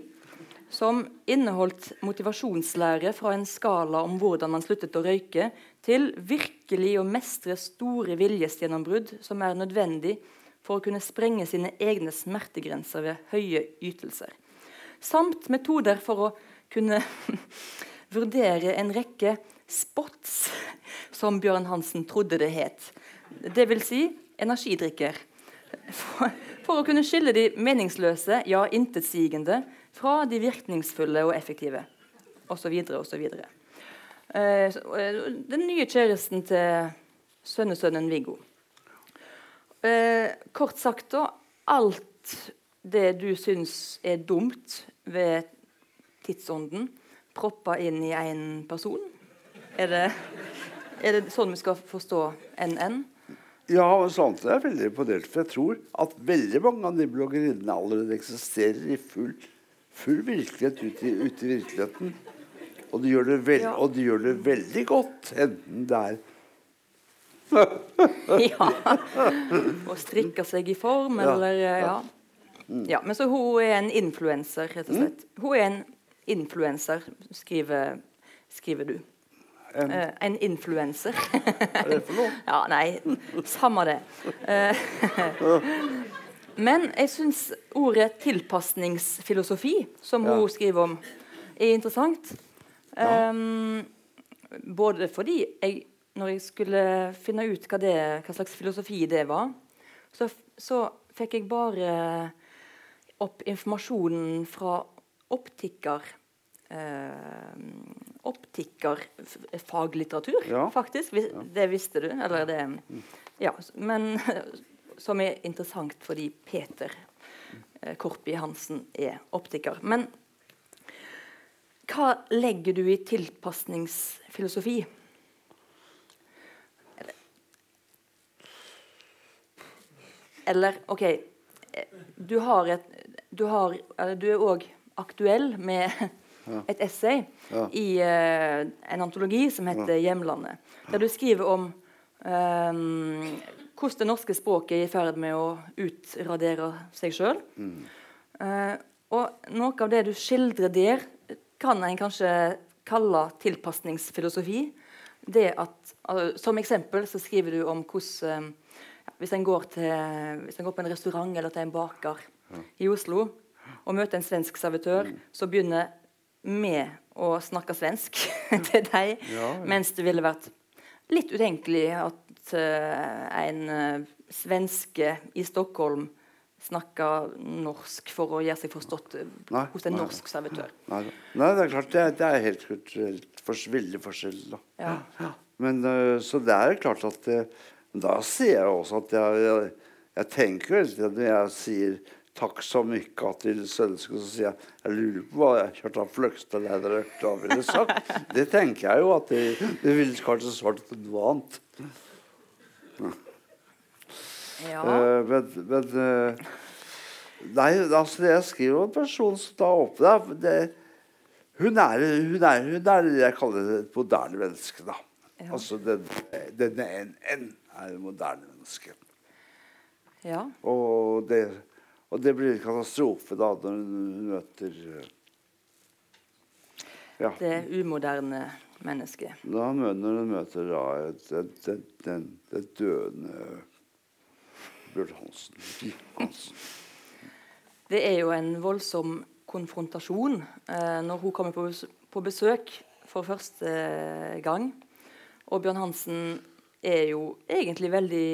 B: Som inneholdt motivasjonslære fra en skala om hvordan man sluttet å røyke, til virkelig å mestre store viljesgjennombrudd som er nødvendig for å kunne sprenge sine egne smertegrenser ved høye ytelser. Samt metoder for å kunne *laughs* vurdere en rekke spots, som Bjørn Hansen trodde det het. Dvs. Si energidrikker. For, for, å kunne skille de meningsløse, ja intetsigende, fra de virkningsfulle og effektive. Osv. osv. Eh, eh, den nye kjæresten til sønnesønnen Viggo. Eh, kort sagt, da. Alt det du syns er dumt ved tidsånden, proppa inn i én person? Er det, er det, sånn vi skal forstå NN?
C: Ja, sånt er veldig imponert. For jeg tror at veldig mange av de bloggerinnene allerede eksisterer i full, full virkelighet ute i, ute i virkeligheten. Og de, gjør det veld, ja. og de gjør det veldig godt, enten det er *laughs*
B: ja. Og strikker seg i form, eller ja. Mm. ja. Men så hun er en influenser, rett og slett. Mm. Hun er en influenser, skriver, skriver du. En, uh, en influenser.
C: Hva er det for noe? *laughs*
B: ja, nei, samme det. Uh, *laughs* men jeg syns ordet tilpasningsfilosofi, som ja. hun skriver om, er interessant. Ja. Um, både fordi jeg, når jeg skulle finne ut hva, det, hva slags filosofi det var, så, så fikk jeg bare opp informasjonen fra optiker eh, optikerfaglitteratur, ja. faktisk. Det visste du? Eller det Ja. Men *laughs* som er interessant fordi Peter eh, Korpi Hansen er optiker. Men hva legger du i tilpasningsfilosofi? Eller OK Du har et Du, har, du er òg aktuell med *laughs* et essay i uh, en antologi som heter 'Hjemlandet'. Der du skriver om um, hvordan det norske språket er i ferd med å utradere seg sjøl. Mm. Uh, og noe av det du skildrer der, kan en kanskje kalle tilpasningsfilosofi. Det at, altså, som eksempel så skriver du om hvordan ja, hvis, en går til, hvis en går på en restaurant eller til en baker i Oslo og møter en svensk servitør, mm. så begynner vi å snakke svensk *laughs* til deg, ja, ja. mens det ville vært litt utenkelig at uh, en uh, svenske i Stockholm snakker norsk for å gjøre seg forstått uh, nei, hos en nei, norsk servitør.
C: Nei, nei, det er klart. Det er, det er helt for, veldig forskjell. Ja. Men, så det er klart at Da sier jeg også at jeg, jeg, jeg tenker når jeg sier Takk så mye til svenske. Så sier jeg jeg lurer på hva jeg kjørte av Fløgstadledere da ville sagt. *laughs* Det tenker jeg jo at det, de ville kanskje svart noe annet.
B: Ja.
C: Uh, men, men uh, Nei, altså det jeg skriver om en person som tar opp det, det hun, er, hun, er, hun er det jeg kaller et moderne menneske. da. Ja. Altså den, denne N-N er et moderne menneske.
B: Ja.
C: Og det og det blir en katastrofe da når hun møter eh,
B: ja. Det umoderne mennesket.
C: Da når hun møter da den, den, den døende Bjørn Hansen. Hansen.
B: Det er jo en voldsom konfrontasjon eh, når hun kommer på, på besøk for første gang. Og Bjørn Hansen er jo egentlig veldig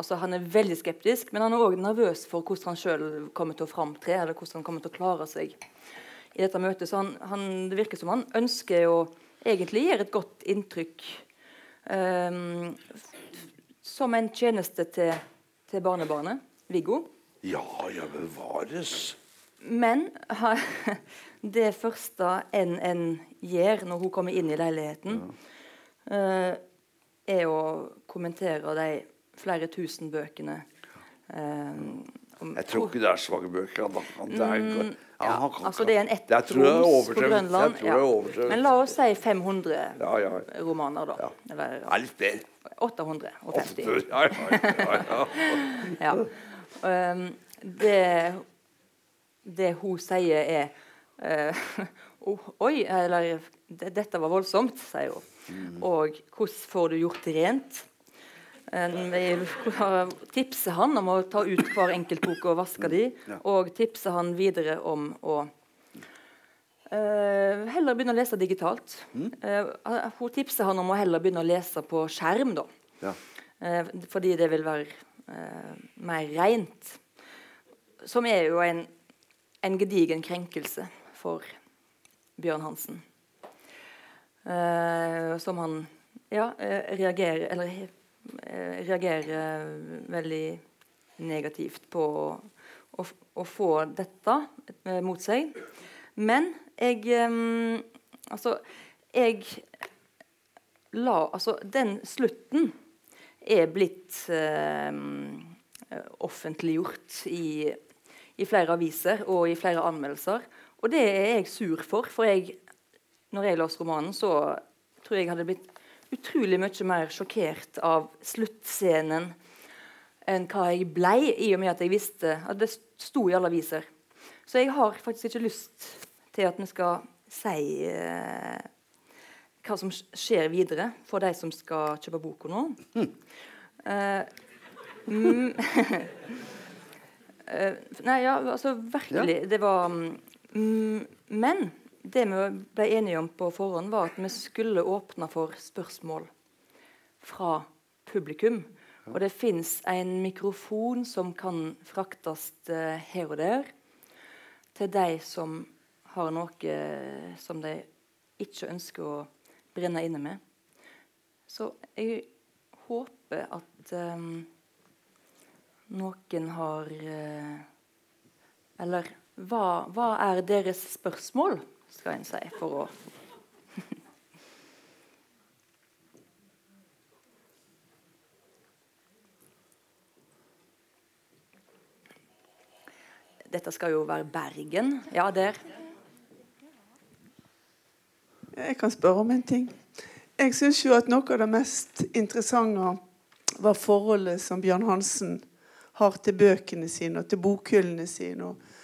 B: altså Han er veldig skeptisk, men han er òg nervøs for hvordan han sjøl kommer til å framtre, eller hvordan han kommer til å klare seg i dette møtet. Så han, han, det virker som han ønsker å egentlig gjøre et godt inntrykk um, som en tjeneste til, til barnebarnet, Viggo.
C: Ja, ja, bevares.
B: Men *laughs* det første NN gjør når hun kommer inn i leiligheten ja. uh, er å kommentere de flere tusen bøkene eh,
C: Jeg tror ikke det er svake bøker. Da. Det er,
B: Mm,
C: ja,
B: ja, altså det er en ettroms på. Grønland. Ja. Men la oss si 500
C: Ja, ja.
B: romaner, da. Eller
C: Det er litt mer.
B: 850.
C: Ja, ja.
B: Um, *laughs* det, det hun sier, er uh, *laughs* «Oh, Oi, eller «Det- Dette var voldsomt, sier hun.
C: Mm.
B: Og hvordan får du gjort det rent? Vi tipser han om å ta ut hver enkelt bok og vaske de, og tipser han videre om å Uh, heller begynne å lese digitalt.
C: Mm.
B: Uh, hun tipser han om å heller begynne å lese på skjerm. da.
C: Ja.
B: Uh, fordi det vil være mer rent. Som er jo en, en gedigen krenkelse for Bjørn Hansen. Eh, som han ja, eh, reagerer Eller eh, reagerer veldig negativt på å, å få dette mot seg. Men jeg Altså, jeg la Altså, den slutten er blitt eh, offentliggjort i, i flere aviser og i flere anmeldelser. Og det er jeg sur for, for jeg, når jeg leste romanen, så tror jeg jeg hadde blitt utrolig mye mer sjokkert av sluttscenen enn hva jeg blei, i og med at jeg visste at det sto i alle aviser. Så jeg har faktisk ikke lyst til at vi skal si eh, hva som skjer videre for de som skal kjøpe boka nå. Eh, mm, *laughs* uh, nei, ja, altså virkelig. Det var mm, Men det vi ble enige om på forhånd, var at vi skulle åpne for spørsmål fra publikum. Og det fins en mikrofon som kan fraktes eh, her og der til de som har noe eh, som de ikke ønsker å brenne inne med. Så jeg håper at um, noen har uh, Eller hva, hva er deres spørsmål, skal en si, for å Dette skal jo være Bergen. Ja, der.
D: Jeg kan spørre om en ting. Jeg syns jo at noe av det mest interessante var forholdet som Bjørn Hansen har til bøkene sine og til bokhyllene sine. Og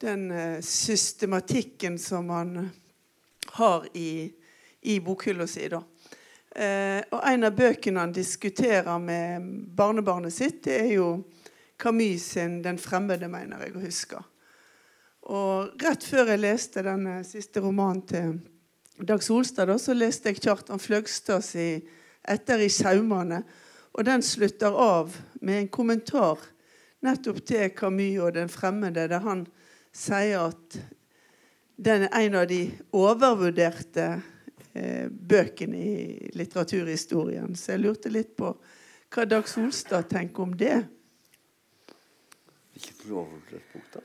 D: den eh, systematikken som han har i, i bokhylla si. da. Eh, og en av bøkene han diskuterer med barnebarnet sitt, det er jo Camus sin 'Den fremmede', mener jeg å huske. Og rett før jeg leste den siste romanen til Dag Solstad, da, så leste jeg Kjartan Fløgstad si 'Etter i saumane'. Og den slutter av med en kommentar nettopp til Camus og 'Den fremmede', der han sier at den er en av de overvurderte eh, bøkene i litteraturhistorien. Så jeg lurte litt på hva Dag Solstad tenker om det.
C: Ikke noe overvurdert bok, da.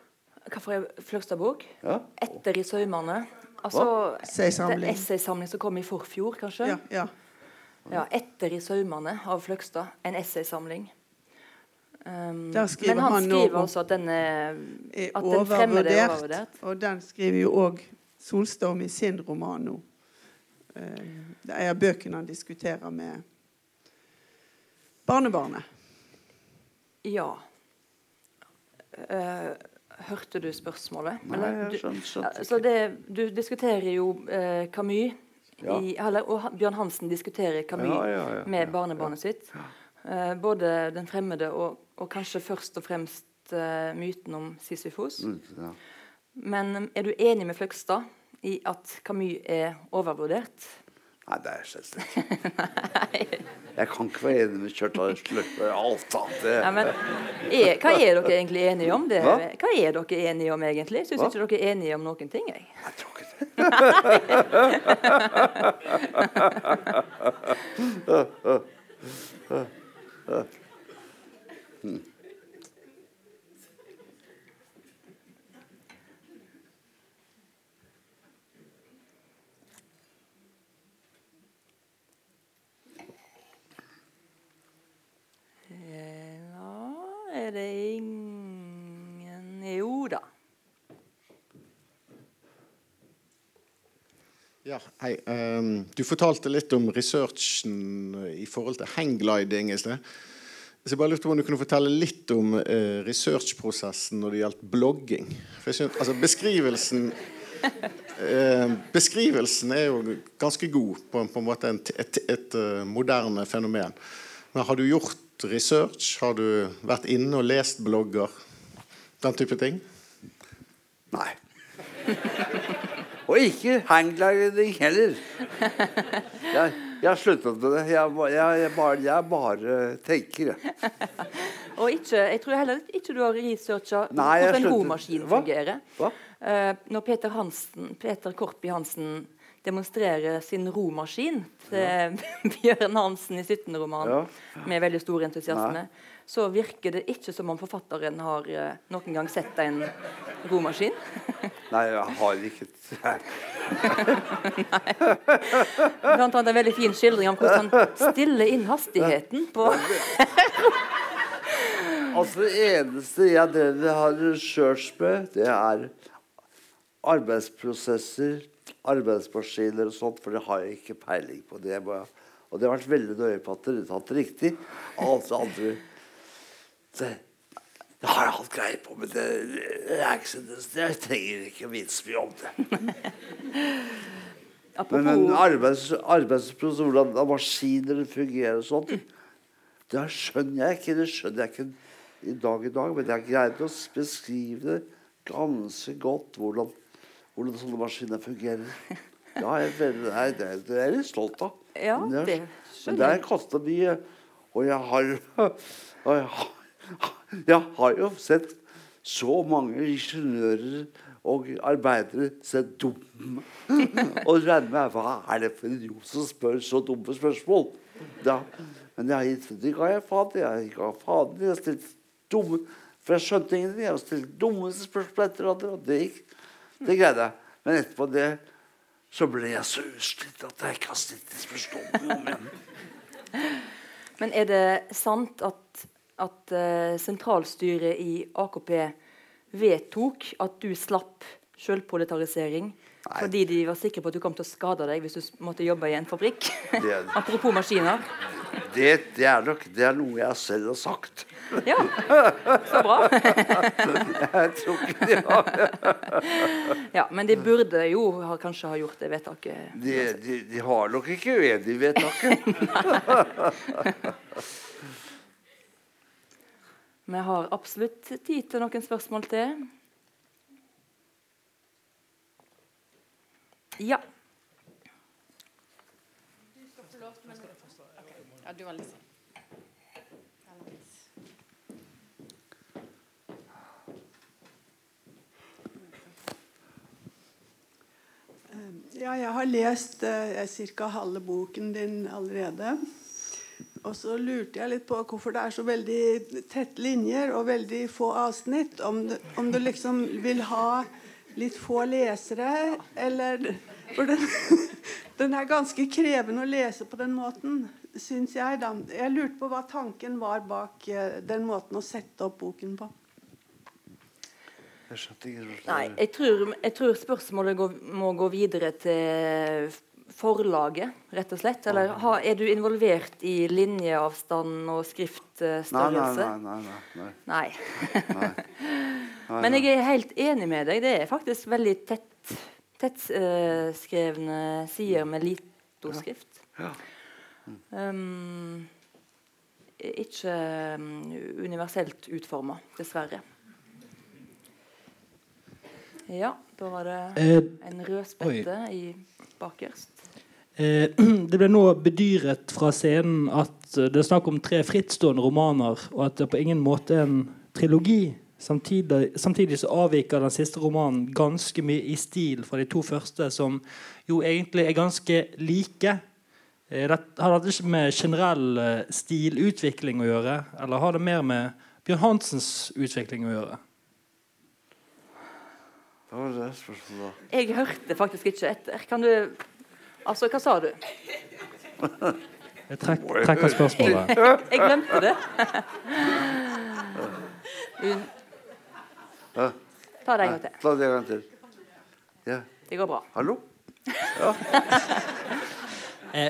B: Hva for en Fløgstad-bok?
C: Ja.
B: 'Etter i søymene'. Altså,
D: Essaysamling.
B: som kom i forfjor, kanskje?
D: Ja, ja.
B: Ja, 'Etter i søymene' av Fløgstad. En essaysamling. Um,
D: Der skriver
B: men han
D: han
B: skriver
D: nå
B: altså at den, er,
D: er
B: at den fremmede er
D: overvurdert.
B: overvurdert.
D: Og den skriver jo òg Solstorm i sin roman nå. Eh, Det er bøkene han diskuterer med barnebarnet.
B: Ja. Eh, hørte du spørsmålet?
C: Nei,
B: Eller,
C: jeg
B: du,
C: skjønte, skjønte
B: så det, du diskuterer jo eh, Camus,
C: Ja.
B: i, eller, og Bjørn Hansen diskuterer Camus
C: Ja, ja, ja,
B: med
C: ja,
B: barnebarnet sitt. Eh, både den fremmede og, og kanskje først og fremst uh, myten om Sisyfos.
C: Mm, ja.
B: Men eh, er du enig med Fløgstad i at Camus er overvurdert?
C: Nei, det er jeg selvsagt ikke. *laughs* jeg kan ikke være enig med Kjartan Sløkke og alt annet.
B: Ja, men, er, hva er dere egentlig enige om? Det?
C: Hva?
B: hva er dere enige om egentlig? Syns ikke dere er enige om noen ting? Jeg,
C: jeg tror ikke det.
B: Nei er det ingen Jo da.
E: Ja, hei. Um, du fortalte litt om researchen i forhold til hanggliding i sted. Så jeg bare lurte på om du kunne fortelle litt om eh, researchprosessen når det gjaldt blogging. For jeg synes, altså Beskrivelsen eh, Beskrivelsen er jo ganske god på, på en måte et, et, et uh, moderne fenomen. Men har du gjort research? Har du vært inne og lest blogger? Den type ting?
C: Nei. Og ikke hanggliding heller. *laughs* Jeg, jeg har sluttet med det. Jeg, jeg, jeg, bare, jeg bare tenker, jeg. *laughs*
B: Og ikke, jeg tror heller ikke du har researcha hvordan en romaskin fungerer.
C: Hva?
B: Uh, når Peter, Hansen, Peter Korpi Hansen demonstrerer sin romaskin til *laughs* Bjørn Hansen i 17-romanen
C: Ja.
B: med veldig stor entusiasme, så virker det ikke som om forfatteren har uh, noen gang sett en romaskin. *laughs*
C: Nei, jeg har ikke *laughs* Nei.
B: Blant annet en veldig fin skildring om hvordan han stiller inn hastigheten på
C: Altså, det eneste jeg drev har research med, det er arbeidsprosesser, arbeidsmaskiner og sånt, for det har jeg ikke peiling på. Det må jeg, og det har vært veldig nøye på at dere har tatt det riktig. Altså, aldri... andre det, har jeg hatt greie på, men det, så, det, jeg trenger ikke å vite så mye om det. *laughs* Men, men arbeids, arbeidsprosess, hvordan maskiner fungerer og sånt, det skjønner jeg ikke. Det skjønner jeg ikke i dag i dag, men jeg greide å beskrive det ganske godt hvordan, hvordan sånne maskiner fungerer. Ja, jeg nei, det, det er jeg litt stolt av.
B: Ja,
C: Men
B: det
C: Men
B: skjønner
C: det har kosta mye. Og jeg har *laughs* og jeg, har- jeg har jo sett så mange ingeniører og arbeidere se dumme *laughs* Og regner med hva er det for en idiot som spør så dumme spørsmål? Da, men jeg gitt det ga jeg fader. Jeg ga fader. Jeg stilte dumme For jeg skjønte ingenting. Jeg har stilt dummeste spørsmål etter hverandre, og det gikk. Det greide jeg. Men etterpå det så ble jeg så utslitt at jeg ikke har stilt spørsmål om igjen. *laughs*
B: Men er det sant at, at uh, sentralstyret i AKP vedtok at du slapp sjølproletarisering fordi de var sikre på at du kom til å skade deg hvis du måtte jobbe i en fabrikk?
C: Det *laughs*
B: Apropos maskiner.
C: Det, det er nok det er noe jeg selv har sagt.
B: Ja, så bra. *laughs*
C: Jeg tror ikke de har *laughs*
B: Ja, Men de burde jo ha, kanskje ha gjort det vedtaket.
C: De, de, de har nok ikke uenig i vedtaket.
B: Vi har absolutt tid til noen spørsmål til. Ja.
A: Ja, du lyst.
D: Ja, jeg har lest eh, ca. halve boken din allerede. Og så lurte jeg litt på hvorfor det er så veldig tette linjer og veldig få avsnitt. Om du, om du liksom vil ha litt få lesere, eller For den, *laughs* den er ganske krevende å lese på den måten, syns jeg. da. Jeg lurte på hva tanken var bak eh, den måten å sette opp boken på.
C: Jeg skjønte ikke.
B: Nei, jeg tror, jeg tror spørsmålet går, må gå videre til forlaget, rett og slett. Eller ha, er du involvert i linjeavstand og
C: Nei, nei,
B: skriftstørrelse?
C: nei. nei, nei,
B: Nei.
C: nei. *laughs*
B: Men jeg er helt enig med deg. Det er faktisk veldig tett tettskrevne sider med litoskrift.
C: Ja.
B: Um, ikke um, universelt utforma, dessverre. Ja, da var det
F: Eh,
B: en rødspette i bakerst.
F: Eh, *clears throat* det ble nå bedyret fra scenen at det er snakk om tre frittstående romaner, og at det på ingen måte er en trilogi. Samtidig, samtidig så avviker den siste romanen ganske mye i stil fra de to første, som jo egentlig er ganske like. Eh, det, har dette ikke med generell eh, stilutvikling å gjøre, eller har det mer med Bjørn Hansens utvikling å gjøre?
C: Hva var det spørsmålet?
B: Jeg hørte faktisk ikke etter. Kan du Altså, hva sa du?
F: Jeg trekk, trekker spørsmålet. *laughs*
B: Jeg glemte det. Ta det en gang til.
C: Ta det en gang til. Ja.
B: Det går bra.
C: Hallo?
F: Ja. *laughs*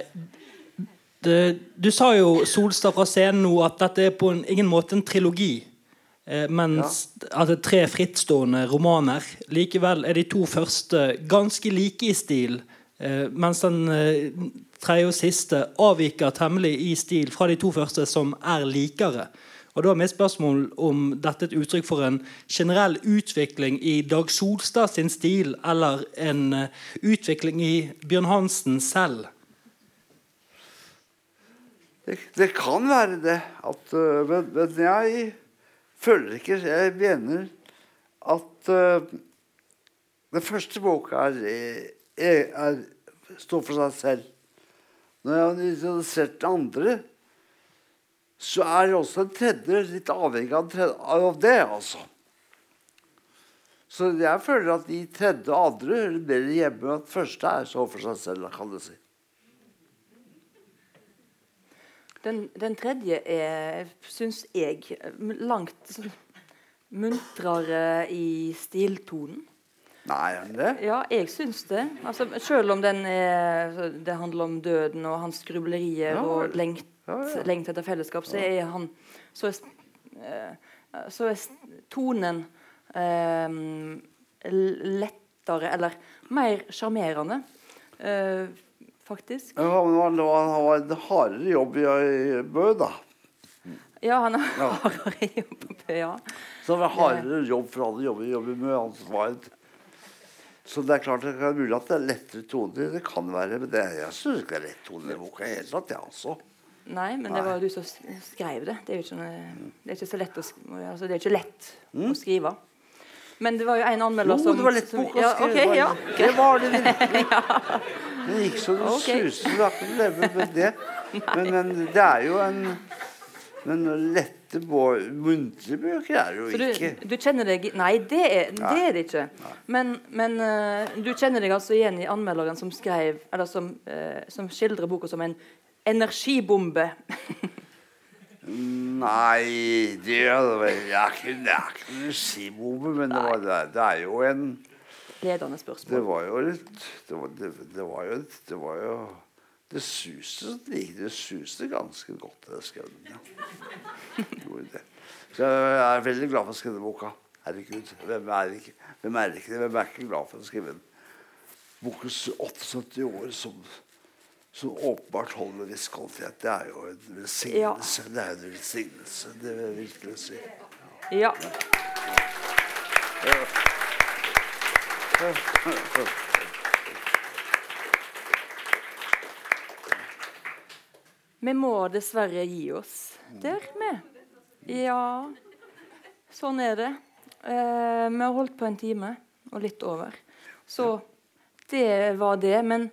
F: det, du sa jo Solstad fra scenen nå at dette er på en, ingen måte en trilogi. Eh, mens at det er tre frittstående romaner. Likevel er de to første ganske like i stil. Eh, mens den eh, tredje og siste avviker temmelig i stil fra de to første, som er likere. Og da er mitt spørsmål om dette er et uttrykk for en generell utvikling i Dag Solstad sin stil, eller en eh, utvikling i Bjørn Hansen selv.
C: Det, det kan være det. At, men, men jeg føler ikke Jeg mener at uh, den første boka er, er, står for seg selv. Når jeg har introdusert andre, så er også en tredje litt avhengig av, av det, altså. Så jeg føler at de tredje og andre hører mer hjemme. At første er så for seg selv, kan du si.
B: Den, den tredje er, syns jeg, langt muntrere i stiltonen.
C: Nei, er den det?
B: Ja, jeg syns det. Altså, selv om den er, det handler om døden og hans grublerier
C: Ja,
B: og lengt,
C: ja, ja.
B: lengt etter fellesskap, så er han Så er, eh, så er tonen eh, lettere, eller mer sjarmerende, eh, faktisk.
C: Ja, men han, han har en hardere jobb i, i Bø, da.
B: Ja, han
C: har
B: har jobb på ja.
C: Så det var hardere jobb for alle jobber, jobber med hans vard. Så det er klart det kan mulig at det er lettere toner. Det kan være, men det, jeg syns ikke det er lett toner i boka i det hele tatt, jeg også.
B: Nei, men det var jo du som skrev det. Det er jo ikke, noe- det er ikke så lett å, altså, er lett å skrive. Men det var jo en anmelder som Jo,
C: det var lett bok å
B: ja,
C: skrive.
B: ja.
C: Det var det virkelig. *laughs* Det gikk så det
B: okay.
C: suser. Du har ikke leve med det. Men, men det er jo en Men lette muntlige bøker er det jo
B: du,
C: ikke.
B: du kjenner deg Nei, det er det, er det ikke. Men, men eh, du kjenner deg altså igjen i anmelderen som skrev Eller som, eh, som skildrer boka som en energibombe.
C: Nei, det er, det er ikke, en energibombe, men det, var, det, er, det er jo en
B: Ledende spørsmål.
C: Det var jo litt Det var, det, det var jo Det var jo Det suste Det suste ganske godt det skrev den. Ja. Det. Så jeg er veldig glad for å skrive boka. Herregud, hvem er ikke, hvem er ikke det? Hvem er ikke glad for å skrive en bokens 78 år som, som åpenbart holder en viss kvalitet? Det er jo en velsignelse. Det er en velsignelse, det vil jeg virkelig si.
B: Ja. Vi må dessverre gi oss der vi. Ja, sånn er det. Eh, vi har holdt på en time og litt over. Så det var det. Men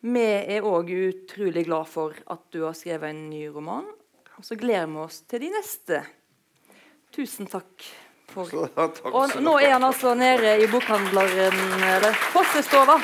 B: vi er òg utrolig glad for at du har skrevet en ny roman. Og så gleder vi oss til de neste. Tusen takk. For. Og nå er han altså nede i bokhandleren, eller Fossestova.